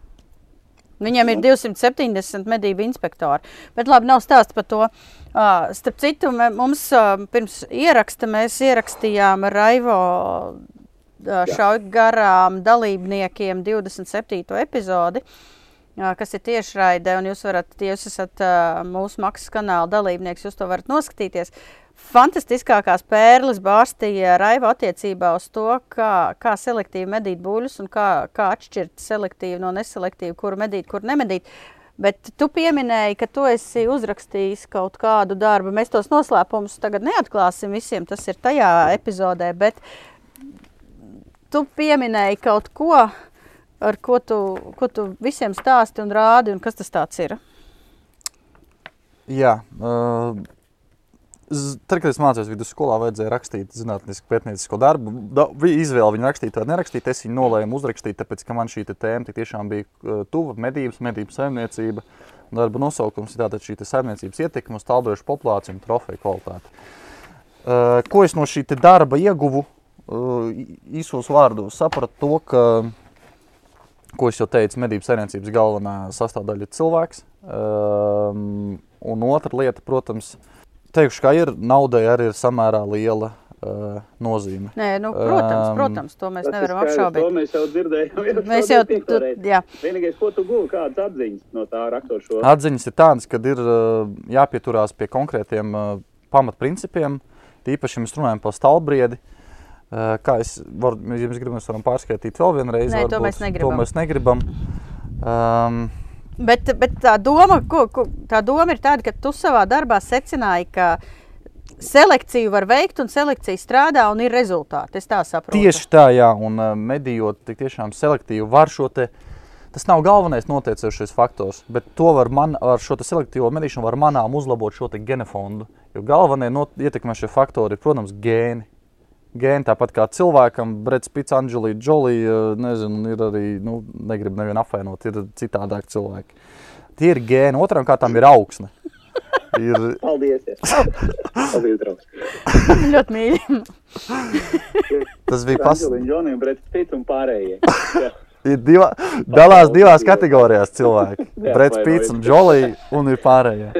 Viņam ir 270 medību inspektori. Bet labi, nav stāsts par to. Uh, starp citu, mums uh, pirms ieraksta mēs ierakstījām Raivo uh, šauju garām dalībniekiem 27. epizodi. Kas ir tiešraidē, un jūs varat, ja jūs esat mūsu maksas kanāla dalībnieks, jūs to varat noskatīties. Fantastiskākās pērles bārstīja Raiva attiecībā uz to, kā, kā selektīvi medīt buļļus un kā, kā atšķirt selektīvu no neselektīvu, kuru medīt, kuru nemedīt. Bet tu pieminēji, ka tu esi uzrakstījis kaut kādu darbu. Mēs tos noslēpumus tagad neatklāsim visiem, tas ir tajā epizodē, bet tu pieminēji kaut ko, ar ko tu, ko tu visiem stāsti un rādi, un kas tas tāds ir? Jā, uh, tad, kad es mācījos vidusskolā, vajadzēja rakstīt zinātnisku pētniecisko darbu. Da, izvēle viņu rakstīt vai nerakstīt. Es viņu nolēmu uzrakstīt, tāpēc, ka man šī tēma tiešām bija uh, tuva medības, medību saimniecība. Darba nosaukums ir tātad šī saimniecības ietekme uz tālbriežu populāciju un trofeju kvalitāti. Uh, ko es no šī darba ieguvu? Uh, īsos vārdos sapratu to, ka ko es jau teicu, medību saimniecības galvenā sastāvdaļa ir cilvēks. Um, un otra lieta, protams, teikšu, ka ir naudai arī ir samērā liela uh, nozīme. Nē, nu, protams, Um, protams, to mēs nevaram skaidrs, To apšaubīt. mēs jau dzirdējām. jau Mēs šodien jau reiz. jā. Vienīgais, ko tu guvi, kādas atziņas no tā rakstot šo? Atziņas ir tādas, ka ir uh, jāpieturās pie konkrētiem uh, pamatprincipiem. Tīpaši mēs runājam par stāvbriedi. Uh, kā es varu, ja mēs gribam, mēs varam pārskaitīt vēl vienreiz. Nē, to varbūt. mēs negribam. To mēs negribam. Um, Bet, bet tā, doma, ko, ko, tā doma ir tāda, ka tu savā darbā secināji, ka selekciju var veikt un selekcija strādā un ir rezultāti. Es tā saprotu. Tieši tā, jā, un uh, medījot tik tiešām selektīvi var šo te. Tas nav galvenais noteicošais faktors, bet to var man, ar šo selektīvo medīšanu var manām uzlabot šo genofondu. Jo galvenie ietekmēšie faktori ir, protams, gēni. Gēni tāpat kā cilvēkam, Brits Pits, Anģelīna Džolija, nezinu, ir arī, nu, negribu nevienu apvainot, ir citādāk cilvēki. Tie ir gēni, otram kārtām ir augsne. Ir, Paldies! Paldies, draugs! ļoti mīļi. tas bija pas, Anģelīna, Džonija, Brets Pits un pārējie. Jā. ir divā, dalās divās kategorijās cilvēki. Brits Pits un Džolija un ir pārējie.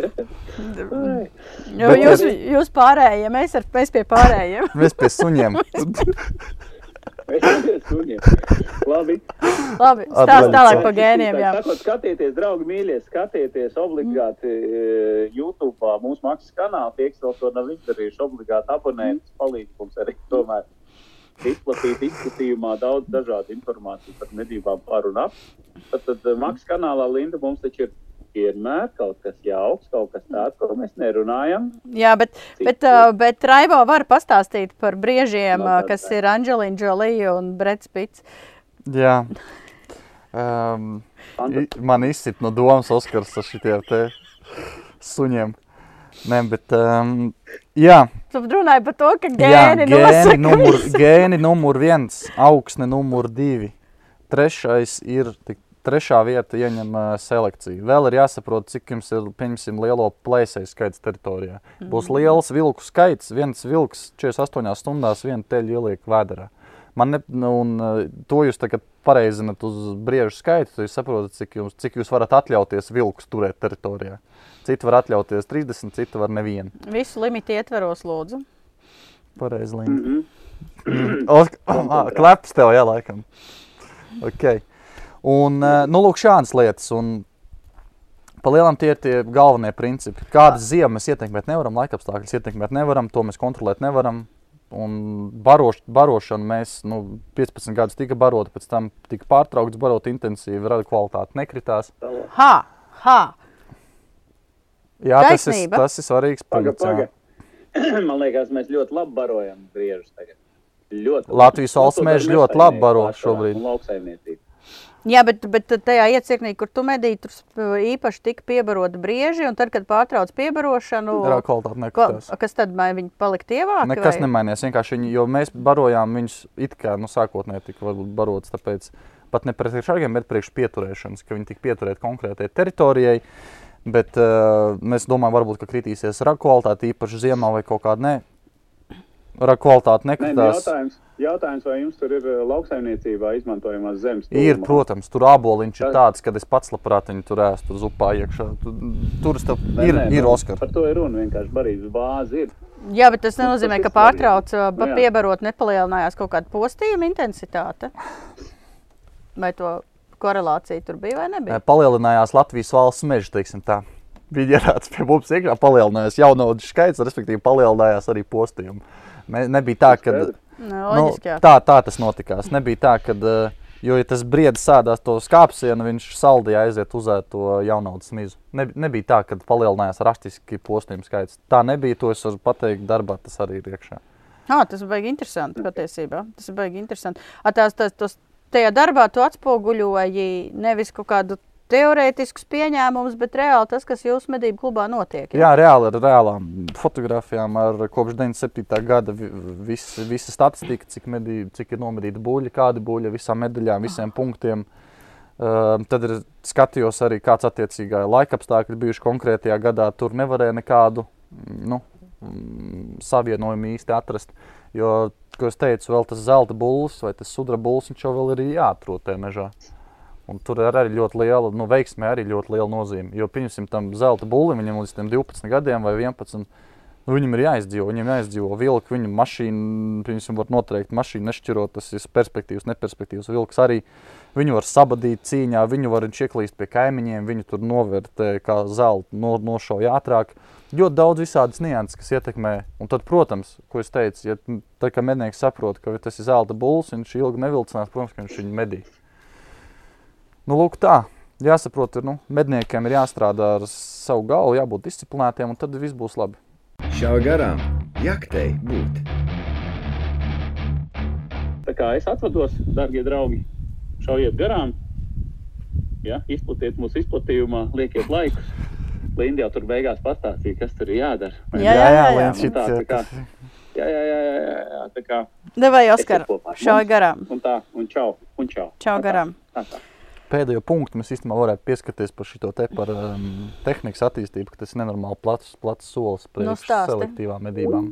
Jo Bet jūs, ir- jūs pārējie, mēs, ar, mēs pie pārējiem. Mēs pie suņiem. Mēs esam suņiem. Labi. Labi, stāst tālāk par gēniem. Jā. Sakot, skatieties, draugi, mīļie, skatieties obligāti e, YouTube, mūsu maksas kanālu. Tie, kas vēl to nav izdarījuši, obligāti abonēt. Tas palīdz mums arī tomēr izplatīt izplatījumā daudz dažādu informāciju par medībām par un ap. Tad, tad e, maksas kanālā Linda mums taču ir vienmēr kaut kas jauks, kaut kas tāds, ko mēs nerunājam. Jā, bet, bet, uh, bet Raivo var pastāstīt par briežiem, No, kas ir Anģelīna Džolija un Brets Pits. Jā. Um, man izsit no domas Oskars ar šitiem te suņiem. Nē, bet um, jā, Tu runāji par to, ka jā gēni gēni, nosaka numur, gēni numur viens, augsne numur divi. Trešais ir, tik, trešā vieta ieņem uh, selekciju. Vēl ir jāsaprot, cik jums ir, pieņemsim, lielo plēsēju skaits teritorijā. Būs liels vilku skaits, viens vilks 48 stundās vienu teļu ieliek vēderā. Man ne, nu, un, uh, to jūs tagad pareizināt uz briežu skaitu, tad jūs saprotat, cik jūs, cik jūs varat atļauties vilkus turēt teritorijā. Citi var atļauties 30, citi var nevienu. Visu limitu ietveros, lūdzu. Pareizi, Mm Līna. -hmm. Oh, Kleps tev, jā, laikam. Okay. Un, eh, nu, lūk, šādas lietas. Un, Palielam tie ir tie galvenie principi. Kādas ziemas mēs ietekmēt nevaram, laikapstākļus ietekmēt nevaram, to mēs kontrolēt nevaram. Un baroš, barošana mēs nu, 15 gadus tika barota, pēc tam tika pārtraukts barot intensīvi, rada kvalitāte nekritās. Ha! ha. Jā, tas ir, tas ir svarīgs Paga, punkts. jā. paga. Man liekas, mēs ļoti labi barojam briežus tagad. Ļoti Latvijas Nu, valsts dara ļoti labi baro šobrīd. Un lauksaimniecība. Jā, bet, bet tajā iecirknī, kur tu medīji, tur sp- īpaši tika piebaroti brieži, un tad, kad pārtrauc piebarošanu, ko, kas tad viņi palika tievāki? Nekas vai? nemainījās. Vienkārši viņi, jo mēs barojām viņus it kā nu, sākotnēji tika barots, tāpēc pat ne priekš šādiem, bet priekš pieturēšanas, ka viņi tika pieturēti konkrētai teritorijai. Bet uh, mēs domājam, varbūt, ka kritīsies raga kvalitāte īpaši ziemā vai kaut kāda kvalitāte Nē, nu, nekritās. jautājums, jautājums, vai jums tur ir eh, lauksaimniecībā izmantojamās zemes? Ir, tuvumā? protams, tur aboliņš ir Tā- tāds, ka es pats labprāt viņu tur ēstu, tur zupā iekšā. Tu- Tur tas Nē, ir, nē, ir nu, Oskars. Par to ir runa. Vienkārši barības bāze ir. Jā, bet tas Nu, nenozīmē, ka ir pārtrauc Nu, piebarot, nepalielinājās kaut kāda postījuma intensitāte. Vai to korelācija tur bija vai nebija? Palielinājās Latvijas valsts meža. teiksim tā. Viņi ierāca pie mums iekšā, palielinājās jaunaudu skaits, respektīvi palielinājās arī postījumi. Ne, nebija tā, ka. Nu, nu, tā, tā tas notikās. Nebija tā, ka, jo ja tas briedis sēdās to skāpsienu, viņš saldīja aiziet uzēt to jaunaudas mizu. Ne, nebija tā, ka palielinājās rastiski postījumu skaits. Tā nebija, to es varu pateikt darbā, tas arī ir iekšā. Ah, tas bija interesanti patiesībā. Tas ir baigi interesanti. A, tās, tās, tos, tajā darbā tu atspoguļoji nevis kaut kādu teorētiskus pieņēmumus, bet reāli tas, kas jūsu medību klubā notiek. Jā, reāli ar reālām fotografijām, ar kopš 97. gada vi- visa, statistika, cik, medī, cik ir nomedīta buļļa, kāda buļļa, visām medaļām, visiem punktiem. Uh, tad ir skatījos arī, kāds attiecīgā laika apstākļi bijuši konkrētajā gadā. Tur nevarēja nekādu nu, savienojumu īsti atrast. Jo, ko es teicu, vēl tas zelta būlis vai tas sudraba būlis, viņš jau vēl ir jāatrod tajā mežā. Un tur ir arī ļoti liela, nu, veiksmē arī ļoti liela nozīme. Jo, pieņemsim, tam zelta būlim, viņam līdz tiem 12 gadiem vai 11, Nu, viņam ir jāizdzīvo, viņam jāizdzīvo vilka, viņa mašīna, piemēram, var noteikti mašīnu nešķirot, tas ir perspektīvs, neperspektīvs. Vilks arī viņu var sabadīt cīņā, viņu var ieklīst pie kaimiņiem, viņu tur novērtē kā zeltu, no, nošauja ātrāk. Ļoti daudz visādas nianses, kas ietekmē. Un tad, protams, ko es teicu, ja tā kā mednieks saprot, ka tas ir zelta bulls, viņš ilgi nevilcinās, protams, ka viņš viņu medī. Nu, lūk tā, jāsaprot, ir, nu, medniekiem ir jāstrādā ar savu galvu, jābūt disciplinētiem, un tad viss būs labi. Šāva garām, jaktei būt. Tā kā es atvados, darbie draugi, šaujiet garām, ja? izplatiet mūsu izplatījumā, liekiet laikus. Linda jau tur beigās pastāstīja, kas tur ir jādara. Jā, jā, jā, jā. Un tā, šit, tā kā, jā, jā, jā, jā, jā, jā, tā kā, Devai, Oskar, šauj garām. un tā, un čau, un čau. Čau tā, garām. tā tā. Pēdējo punktu mēs īstenībā varētu pieskarties par šo te par um, tehnikas attīstību, ka tas ir nenormāli plats, plats solis priekš stāsti. selektīvām medībām.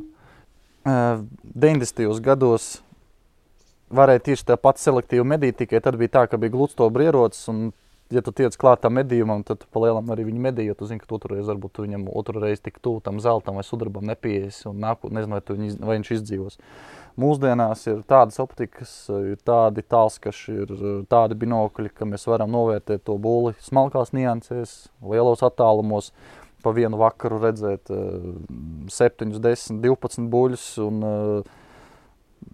Uh, 90. gados varēja tieši tā pati selektīva medīt, tikai tad bija tā, ka bija gludstobra ierocis, un ja tu tiec klāt tam medījumam, tad tu palielam arī viņu medīju, tu zini, ka tu otru reizi varbūt tu viņam otru reizi tik tuvu tam zeltam vai sudrabam nepieies, un nāku, nezinu, vai, tu viņu, iz- vai viņš izdzīvos. Mūsdienās ir tādas optikas, ir tādi tālskaši, ir tādi binokļi, ka mēs varam novērtēt to būli smalkās niansēs, lielos attālumos, pa vienu vakaru redzēt uh, 7, 10, 12 buļus, un, uh,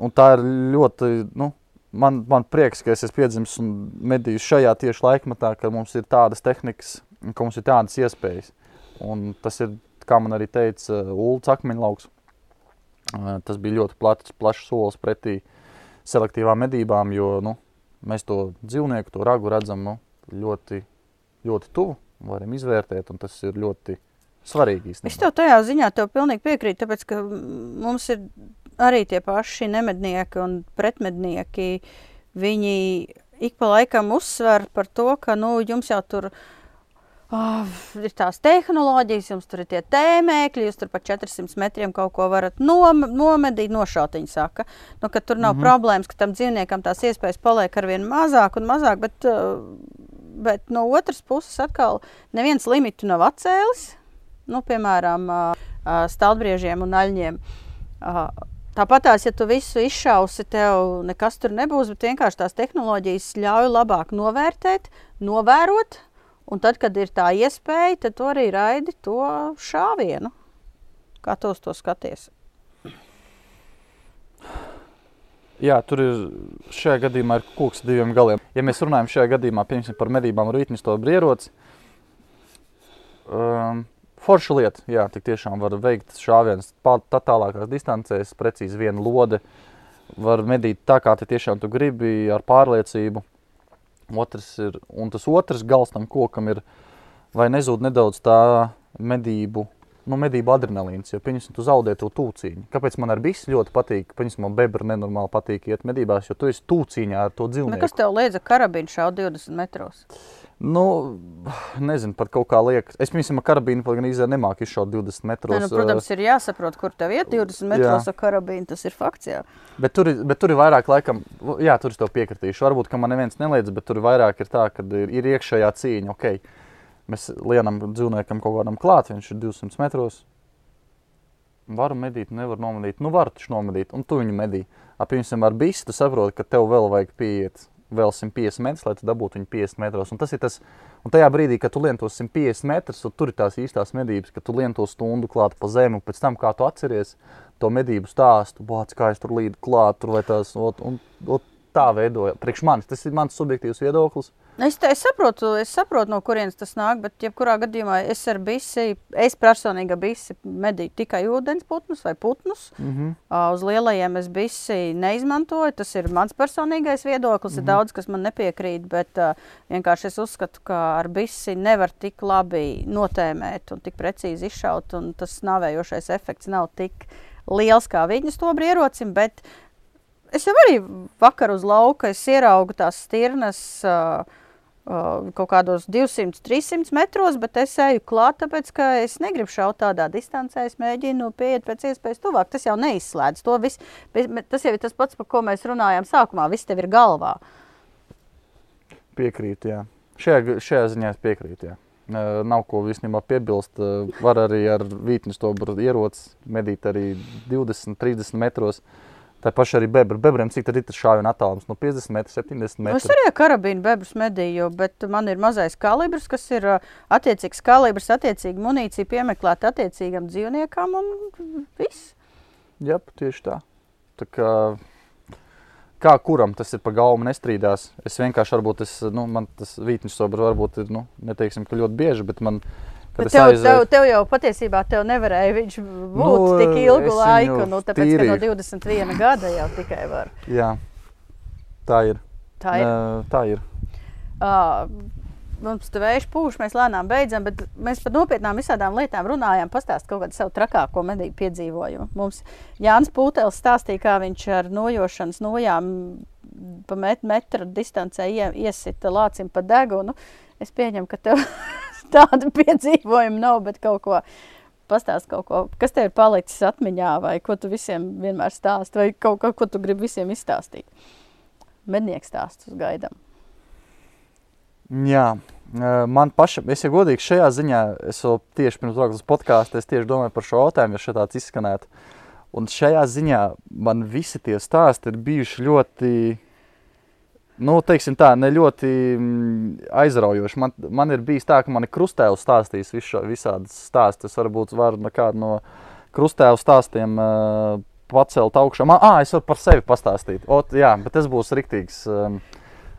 un tā ir ļoti, nu, man, man prieks, ka es esmu piedzimis un medījis šajā tieši laikmetā, ka mums ir tādas tehnikas, ka mums ir tādas iespējas. Un tas ir, kā man arī teica Ulrichs Akmeņlauks, uh, tas bija ļoti plats, plašs solis pretī selektīvām medībām, jo nu, mēs to dzīvnieku, to ragu redzam nu, ļoti, ļoti tuvu, varam izvērtēt, un tas ir ļoti svarīgi Es īstenībā. tev tajā ziņā tev pilnīgi piekrītu, tāpēc ka mums ir arī tie paši nemednieki un pretmednieki. Viņi ik pa laikam uzsver par to, ka nu, jums jau tur oh, ir tās tehnoloģijas, jums tur ir tie tēmēkļi, jūs tur pa 400 metriem kaut ko varat nom nomedīt, nošaut. Viņi saka, nu, ka tur nav mm -hmm. problēmas, ka tam dzīvniekam tās iespējas paliek ar vien mazāk un mazāk. Bet, uh, bet no otras puses, atkal neviens limitu nav atcēlis nu, piemēram, ā, ā, stāvbriežiem un aļņiem. Ā, Tāpat tās, ja tu visu izšausi, tev nekas tur nebūs, bet vienkārši tās tehnoloģijas ļauj labāk novērtēt, novērot. Un tad, kad ir tā iespēja, tad tu arī raidi to šāvienu. Kā tu uz to skaties? Jā, tur ir šajā gadījumā ir koks diviem galiem. Ja mēs runājam šajā gadījumā par medībām rītņu to brieroci, um, forša lieta, jā, tik tiešām var veikt šāvienus tā tālākās distancēs, precīzi viena lode, var medīt tā, kā te tiešām tu gribi, ar pārliecību. Otrs ir, un tas otrs gals tam kokam ir, vai nezūd nedaudz tā medību, nu, medību adrenalīns, jo, pieņemsim, tu zaudē to tūciņu. Kāpēc man ar visu ļoti patīk, pieņemsim, man bebra nenormāli patīk iet medībās, jo tu esi tūciņā ar to Nu, dzīvnieku. kas tev liedza karabīnu šaut 20 metros? Nu, nezinu, pat kaut kā liekas. Es, piemēram, ar karabīnu pat gan īstenībā nemāku izšaut 20 metros. Ne, nu, protams, ir jāsaprot, kur tev iet 20 metros ar karabīnu. Tas ir fakts. Jā. Bet tur, bet tur ir vairāk, laikam, jā, tur es tev piekritīšu. Varbūt, ka man neviens neliedz, bet tur ir vairāk ir tā, ka ir, ir iekšējā cīņa. Okay. Mēs lienam dzīvniekam kaut kādam klāt, viņš ir 200 metros. Varu medīt, nevaru nomedīt. Nu, var taču nomedīt, un tu viņu medī. Piemēram, ar bisu tu saproti, ka tev vēl vajag pieiet vēl 150 metrus, lai tu dabūtu viņu 50 metros. Un tas ir tas, un tajā brīdī, kad tu lien tos 150 metrus, un tur ir tās īstās medības, ka tu lien to stundu klāt pa zemi, un pēc tam, kā tu atceries to medību stāstu, bāc, kā es tur līdu klāt, tur vai tās, ot, un, ot, tā veidoja. Priekš manis, tas ir mans subjektīvs viedoklis. Es, te- es, saprotu, es saprotu, no kurienes tas nāk, bet jebkurā gadījumā es ar bisi, es personīgi ar bisi medīju tikai ūdensputnus vai putnus. Mm -hmm. Uh, Uz lielajiem es bisi neizmantoju. Tas ir mans personīgais viedoklis. Mm -hmm. Ir daudz, kas man nepiekrīt, bet uh, vienkārši es uzskatu, ka ar bisi nevar tik labi notēmēt un tik precīzi izšaut. un Tas nāvējošais efekts nav tik liels kā viņas to brierocim. Bet es jau arī vakar uz lauka ieraugu tās stirnas. Uh, kaut kādos 200, 300 metros, bet es eju klāt, tāpēc ka es negribu šaut tādā distancē. Es mēģinu pieiet pēc iespējas tuvāk. Tas jau neizslēdz to visu. Tas jau ir tas pats, par ko mēs runājām sākumā. Viss tev ir galvā. Piekrītu, jā. Šajā, šajā ziņā es piekrītu, jā. Uh, nav ko īstenībā piebilst. Uh, var arī ar vītņu stobru ieroci medīt arī 20, 30 metros. Tā paša arī bebra. Bebriem cik tad ir tas šāvienu attālums? No 50 metriem, 70 Nu, Es arī ar karabīnu bebrus medīju, bet man ir mazais kalibrs, kas ir ā, attiecīgs kalibrs, attiecīgi munīcija piemeklēta attiecīgam dzīvniekam un viss. Jā, tieši tā. tā kā, kā kuram tas ir pa galvu nestrīdās. Es vienkārši varbūt es, nu, man tas vītņu stobrs varbūt ir, nu, neteiksim, ka ļoti bieži, bet man, es tev, aizēju- tev, tev jau patiesībā tev nevarēja viņš būt Nu, tik ilgu laiku, nu, tāpēc, ka no tīrīju. 21 gada jau tikai var. Jā, tā ir. Tā ir. Ā, tā ir. Uh, mums tur vējš pūš, mēs lēnām beidzam, bet mēs par nopietnām visādām lietām runājām. Pastāstīt kaut kādu savu trakāko medību piedzīvojumu. Mums Jānis Pūtēls stāstīja, kā viņš ar nojošanas nojām pa met, metra distancē ie, iesita lācim pa degunu. Es pieņemu, ka tev tāda piedzīvojuma nav, bet kaut ko. Pastāst kaut ko, kas tev ir palicis atmiņā, vai ko tu visiem vienmēr stāsti, vai kaut ko, ko tu gribi visiem izstāstīt. Mednieks stāstus gaidām. Jā, man pašam, es jau godīgi šajā ziņā, es vēl tieši pirms braukt uz podkāstu, es tieši domāju par šo jautājumu, ja šeit tāds izskanētu. Un šajā ziņā man visi tie stāsti ir bijuši ļoti, nu, teiksim tā, ne ļoti mm, aizraujoši. Man, man ir bijis tā, ka man ir krustēvs stāstījis visu visādas stāstus. Es varbūt varu no kādu no krustēvu stāstiem uh, pacelt augšā. Man, ah, es varu par sevi pastāstīt. Ot, jā, bet tas būs riktīgs. Um,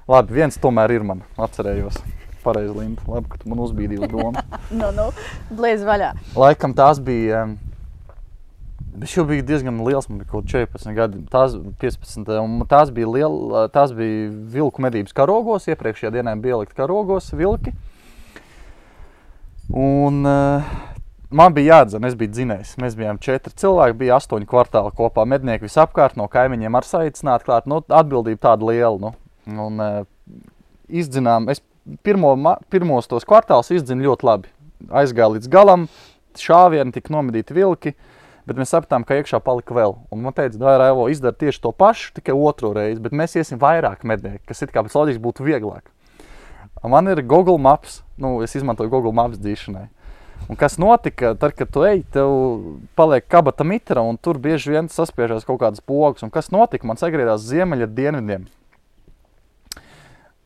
labi, viens tomēr ir man, atcerējos. Pareizi, Linda. Labi, ka tu man uzbīdīji uz domu. Nu, nu, blīz vaļā. Laikam tās bija. um, Es jau biju diezgan liels, man bija kaut kāds 14 gadi, tās 15. Un tās bija, liela, tās bija vilku medības karogos. Iepriekšējā dienā bija ielikt karogos vilki. Un uh, man bija jādzer, es biju dzinējis. Mēs bijām četri cilvēki, bija astoņi kvartāli kopā. Mednieki visapkārt no kaimiņiem ar saicināti klāt. Nu, atbildība tāda liela. Nu. Un uh, izdzinām, es pirmo, pirmos tos kvartālus izdzinu ļoti labi. Aizgāju līdz galam, šāvieni tika nomedīti vilki. Bet mēs sapratām, ka iekšā palika vēl. Un man teica, Dārā, Evo, izdara tieši to pašu, tikai otru reizi. Bet mēs iesim vairāk mednieki, kas it kā pēc loģikas būtu vieglāk. Man ir Google Maps, nu, es izmantoju Google Maps dzīšanai. Un kas notika, tad, kad tu ej, tev paliek kabata mitra, un tur bieži vien saspiežās kaut kādas pogas. Un kas notika? Man sagriezās ziemeļa dienvidiem.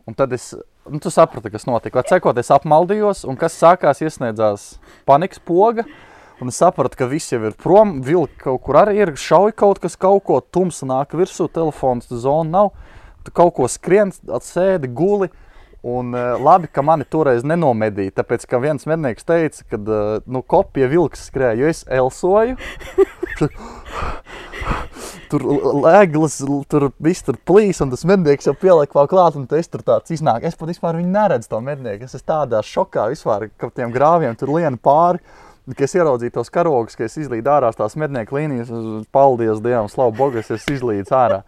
Un tad es nu, tu saprati, kas notika. Cekot, es apmaldījos, un kas sākās, iesniedzās panikas poga. Un sapratu, ka viss jau ir prom. Vilki kaut kur arī ir. Šauj kaut kas, kaut ko tumsa nāk virsū, telefons, zona nav. Tu kaut ko skrien, atsēdi, guli. Un uh, labi, ka mani toreiz nenomedīja. Tāpēc, ka viens mednieks teica, ka uh, nu, kopija vilks skrēja, jo es elsoju. Tur lēglas, tur viss tur plīs, un tas mednieks jau pieliek vēl klāt, un tas tur tāds iznāk. Es pat vispār neredzu, to mednieku. Es esmu tādā šokā vispār, ka tiem grāviem tur lien pāri. Kad es ieraudzīju tos karogus, ka es izlīdu ārā tās mednieku līnijas, es- paldies Dievam, slavu Bogu, es izlīdis ārā.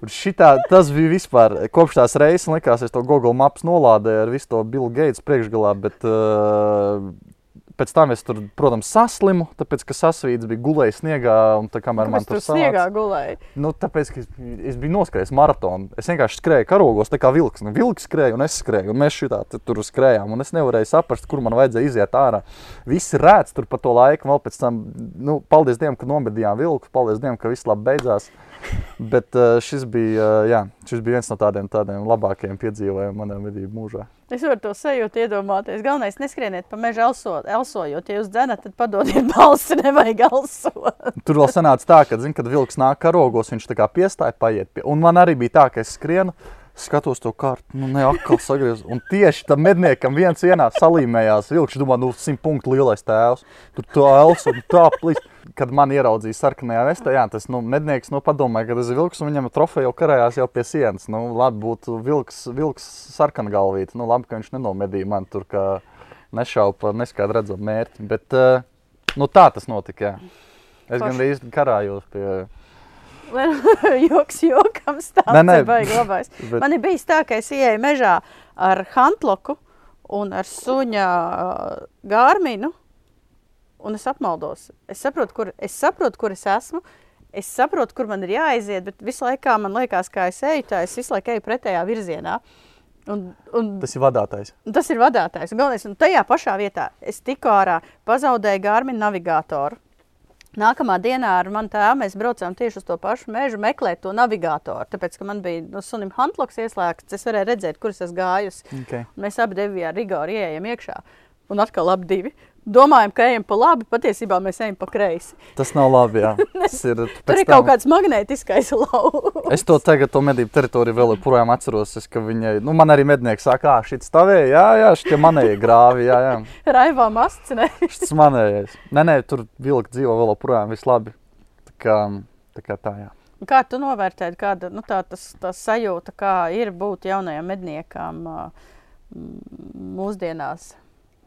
Un šitā, tas bija vispār kopš tās reizes, likās, es to Google Maps nolādēju ar visu to Bill Gates priekšgalā, bet uh, pēc tam es tur, protams, saslimu, tāpēc, ka sasvīts bija gulējis sniegā, un tā kamēr man Kāpēc tur tur sniegā gulēja? Nu, tāpēc, ka es, es biju noskrējis maratonu. Es vienkārši skrēju karogos, tā kā vilks. Nu, vilks skrēja, un es skrēju, un mēs šitā tur skrējām. Un es nevarēju saprast, kur man vajadzēja iziet ārā. Visi rēts tur pa to laiku, vēl pēc tam, nu, paldies Dievam, ka nomedījām vilku, paldies Dievam, ka viss labi beidzās. Bet uh, šis, bija, uh, jā, šis bija viens no tādiem, tādiem labākajiem piedzīvojumiem manā medību mūžā. Es varu to sajūtu, iedomāties. Galvenais, neskrieniet pa mežu elso, elsojot. Ja jūs dzenat, tad padodiet balsi, nevajag elsot. Tur vēl sanāca tā, ka, zin, kad vilks nāk karogos, viņš tā kā piestāja paiet. Pie. Un man arī bija tā, ka es skrienu, skatos to kārtu, nu ne atkal sagriez. Un tieši tam medniekam viens vienā salīmējās vilks, domā, nu simt punktu lielais tēvs. Tur tā elsa un tā plīst. Kad man ieraudzīja sarkanajā vestā, jā, tas nu, mednieks nu, padomāja, ka tas ir vilks, un viņam trofeja jau karājās jau pie sienas. Nu, labi, būtu vilks, vilks sarkana galvīte. Nu, labi, ka viņš nenomedīja man tur, ka nešauba par neskaidru redzamu mērķi. Bet uh, nu, tā tas notika. Jā. Es Forši. gandrīz karājos pie. Joks, jokam stāsts. Nē, nē. Baigi labais. Bet- Man ir bijis tā, ka es ieeju mežā ar hantloku un ar suņa gārminu, un es apmaldos. Es saprotu, kur es, saprotu, kur es esmu. Es saprotu, kur man ir jāaiziet, bet visu laiku man liekas, ka es eju, tā es visu laiku eju pretējā virzienā. Un, un Tas ir vadītājs. tas ir vadītājs. Galvenais, un tajā pašā vietā es tikko ārā pazaudēju Gārmina navigatoru. Nākamā dienā ar mani tēvu mēs braucām tieši uz to pašu mežu, meklēt to navigatoru. Tāpēc, ka man bija no sunim Huntloks ieslēgts, es varēju redzēt, kur es gājusi. Okay. Mēs abi divi ar Rigoru ieejam iekšā. Un atkal abi divi. Domājam, ka ejam pa labi, patiesībā mēs ejam pa kreisi. Tas nav labi. Tas ir, Tur ir kaut kāds magnētiskais lauks. Es to tagad, to medību teritoriju vēl joprojām atceros. Es, viņai, nu, man arī mednieks saka, ah, šis stāvēja, jā, jā, šitie manējie grāvi, jā, jā. Raivā masts, ne? Šis manējais. Nē, nē, tur vilki dzīvo vēl joprojām, viss labi. Tā kā tā, kā tā jā. Kā tu novērtēji, kāda nu, tā, tas, tas sajūta, kā ir būt jaunajam medniekam mūsdienās?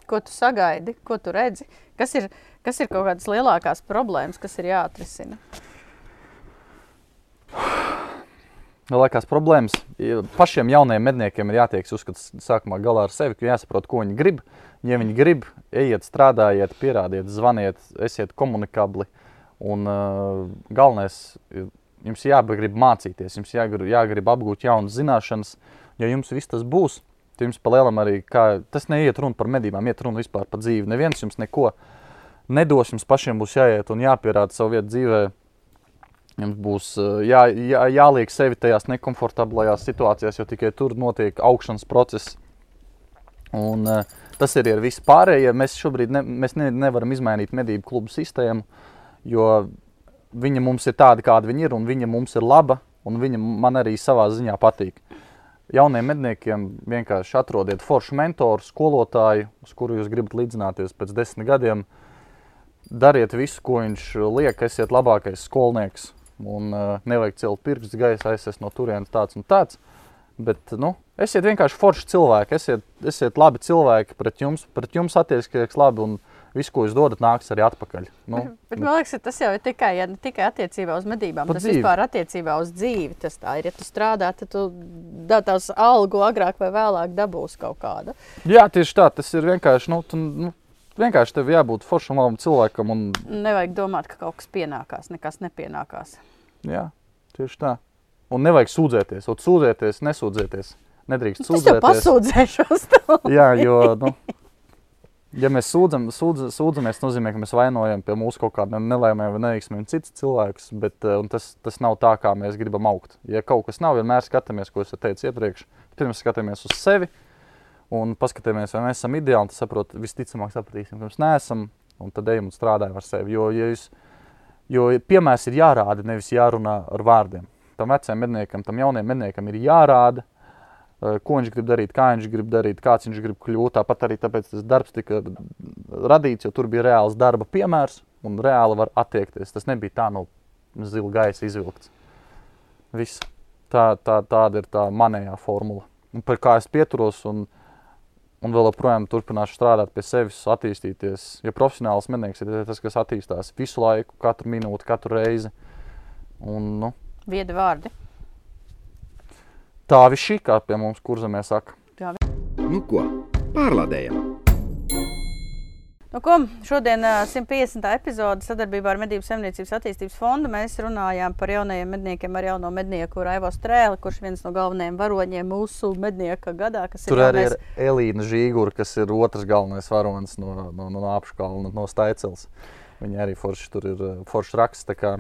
Ko tu sagaidi, ko tu redzi? Kas ir, kas ir kaut kādas lielākās problēmas, kas ir jāatrisina? Lielākās problēmas pašiem jaunajiem medniekiem ir jātiek uzskats sākumā galā ar sevi, ka jāsaprot, ko viņi grib. Ja viņi grib, ejiet, strādājiet, pierādiet, zvaniet, esiet komunikabli. Un uh, galvenais, jums jāgrib mācīties, jums jāgrib, jāgrib apgūt jaunas zināšanas. Ja jums viss tas būs, jums palielam arī, kā, tas neiet runa par medībām, iet runa vispār par dzīvi. Neviens jums neko nedos, jums pašiem būs jāiet un jāpierāda savu vietu dzīvē. Jums būs uh, jā, jā, jāliek sevi tajās nekomfortablajās situācijās, jo tikai tur notiek augšanas process. Un, uh, tas ir ar visu pārējo. Mēs šobrīd ne, mēs ne, nevaram izmainīt medību klubu sistēmu, jo viņa mums ir tāda, kāda viņa ir, un viņa mums ir laba, un viņa man arī savā ziņā patīk. Jauniem medniekiem vienkārši atrodiet foršu mentoru, skolotāju, uz kuru jūs gribat līdzināties pēc desmit gadiem. Dariet visu, ko viņš liek, esiet labākais skolnieks. Un uh, nevajag celt pirkstus gaisā, es esmu no turienes tāds un tāds. Bet, nu, esiet vienkārši forši cilvēki, esiet, esiet labi cilvēki pret jums, pret jums attieksieties labi, un viss, ko jūs dodat, nāks arī atpakaļ. Nu, Bet, man liekas, ka tas jau ir tikai, ja tikai attiecībā uz medībām, tas dzīvi. vispār attiecībā uz dzīvi. Tas tā ir. Ja tu strādā, tad tu tās algu agrāk vai vēlāk dabūsi kaut kādu. jā, tieši tā, tas ir vienkārši, nu, tu, nu, vienkārši tev jābūt foršam labam cilvēkam, un Nevajag domāt, ka kaut kas pienākās, nekas nepienākās. jā, tieši tā. Un nevajag sūdzēties, un sūdzēties, nesūdzēties. Nedrīkst Es tev sūdzēties. pasūdzēšos. Jā, jo, nu, ja mēs sūdzam, sūdz, sūdzamies, tas nozīmē, ka mēs vainojam pie mūsu kaut kādiem nelaimēm vai neveiksmēm citus cilvēkus, bet eh, tas, tas nav tā, kā mēs gribam augt. Ja kaut kas nav, vienmēr skatāmies, ko es teicu iepriekš, pirms skatāmies uz sevi un paskatāmies, vai mēs esam ideāli, tad saprot, visticamāk sapratīsim, ka mēs neesam, un tad ejam un strādājam ar sevi. Jo, ja jūs, jo piemērs ir jārāda, nevis jārunā ar vārdiem. Tam vecajam medniekam, tam jaunajam medniekam ir jārāda, ko viņš grib darīt, kā viņš grib darīt, kāds viņš grib kļūt. Tāpat arī tāpēc tas darbs tika radīts, jo tur bija reāls darba piemērs un reāli var attiekties. Tas nebija tā no zila gaisa izvilkts. Viss. Tā, tā, tāda ir tā manējā formula. Un par kā es pieturos un, un vēl joprojām turpināšu strādāt pie sevis, attīstīties. Jo profesionāls mednieks ir tas, kas attīstās visu laiku, katru minūti, katru reizi. Un, nu, Viedi vārdi. Tā viss šī kā pie mums kurzemē saka. Nu ko, pārlādējam! Nu, ko, šodien ā, 150. epizode sadarbībā ar Medību saimniecības attīstības fondu mēs runājām par jaunajiem medniekiem ar jauno mednieku Raivo Strēli, kurš viens no galvenajiem varoņiem mūsu mednieka gadā. kas Tur arī jaunais- ir Elīna Žīgura, kas ir otrs galvenais varonis no, no, no apakškalna, no Staicels. Viņa arī forši tur ir forši raksts. Tā kā,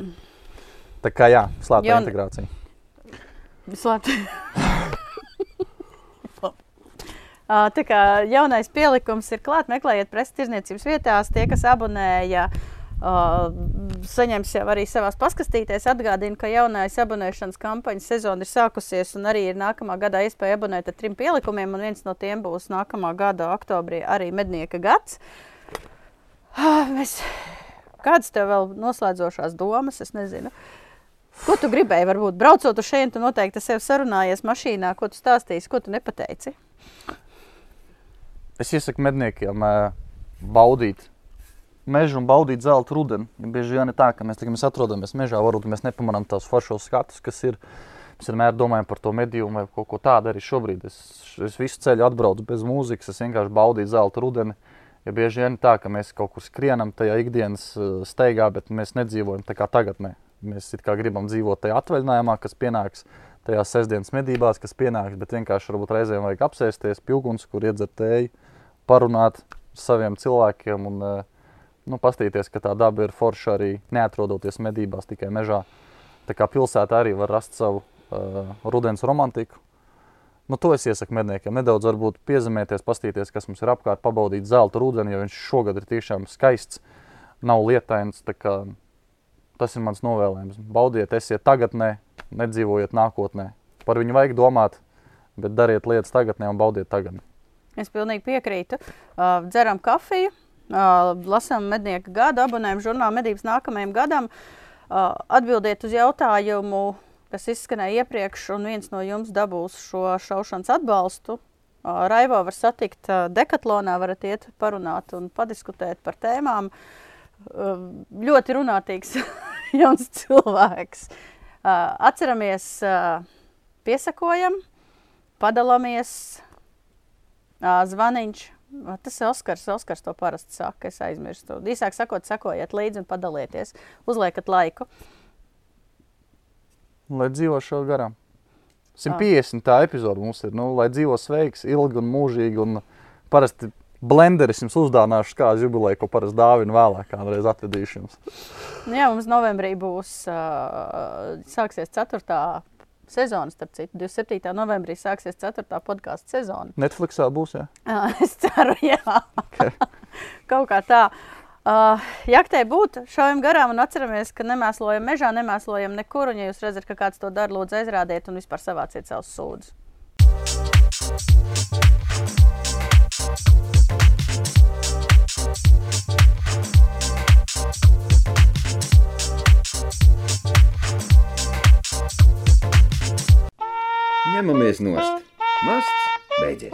tā kā jā, slēpta Jaun- integrācija. Slēpt. Ā, Tā kā jaunais pielikums ir klāts, meklējiet preses tirzniecības vietās. Tie, kas abonēja, uh, saņems jau arī savās paskastītēs. Atgādinu, ka jaunais abonēšanas kampaņas sezona ir sākusies un arī ir nākamā gada iespēja abonēt ar trim pielikumiem. Un viens no tiem būs nākamā gada oktobrī arī mednieka gads. Mēs, kādas tev vēl noslēdzošās domas? Es nezinu. Ko tu gribēji? Varbūt braucot uz šejienes, tu noteikti sev sarunājies mašīnā, ko tu stāstīsi, ko tu nepateici. Es iesaku medniekiem uh, baudīt mežu un baudīt zelta rudeni. Ja bieži vien ir tā, ka mēs, tā, mēs atrodamies mežā, varbūt mēs nepamanām tās foršos skatus, kas ir. Mēs vienmēr domājam par to medījumu vai kaut ko tādu arī šobrīd. Es, es visu ceļu atbraucu bez mūzikas, es vienkārši baudīju zelta rudeni. Ja bieži vien tā, ka mēs kaut kur skrienam tajā ikdienas uh, steigā, bet mēs nedzīvojam tā kā tagadnē. Mēs gribam dzīvot tajā atvaļinājumā, kas pienāks tajās sestdienas medībās, kas pienāks, bet vienkārši varbūt reizēm vajag apsēsties pie uguns, kur iedzert tēju, parunāt ar saviem cilvēkiem un eh, nu, pastīties, ka tā daba ir forša arī neatrodoties medībās, tikai mežā. Tā kā pilsētā arī var rast savu uh, rudens romantiku. Nu, to es iesaku medniekiem. Nedaudz varbūt piezemēties, pastīties, kas mums ir apkārt, pabaudīt zelta rudeni, jo viņš šogad ir tiešām skaists, nav lietains. tā kā Tas ir mans novēlējums. Baudiet, esiet tagadnē, nedzīvojiet nākotnē. Par viņu vajag domāt, bet dariet lietas tagadnē un baudiet tagadnē. Es pilnīgi piekrītu. Uh, dzeram kafiju, uh, lasām mednieku gadu, abonējam žurnālu medības nākamajam gadam. Uh, atbildiet uz jautājumu, kas izskanēja iepriekš, un viens no jums dabūs šo šaušanas atbalstu. Uh, Raivo var satikt uh, dekatlonā, varat iet parunāt un padiskutēt par tēmām. Uh, ļoti runātīgs jauns cilvēks. Atceramies, piesakojam, padalāmies, zvaniņš. Tas ir Oskars. Oskars to parasti saka. Es aizmirstu. Īsāk sakot, sekojiet līdzi un padalieties. Uzliekat laiku. Lai dzīvo šo garām. 150 tā epizode mums ir. Nu, lai dzīvo sveiks, ilgi un mūžīgi. Un parasti blenderis jums uzdāvināšu kādu jubileju, ko parasti dāvinu vēlāk, kādreiz atvedīšu jums. Nu, jā, mums novembrī būs uh, sāksies ceturtā sezona, starp citu. 27. novembrī sāksies ceturtā podkāstu sezona. Netflixā būs, jā. Jā, es ceru, jā. Okay. Kaut kā tā. Uh, Jaktē būt, šaujam garām un atceramies, ka nemēslojam mežā, nemēslojam nekur. Un, ja jūs redzat, ka kāds to dara, lūdzu aizrādiet un vispār savāciet savus sūdzes. Ņemamies nost! Masts beidzies!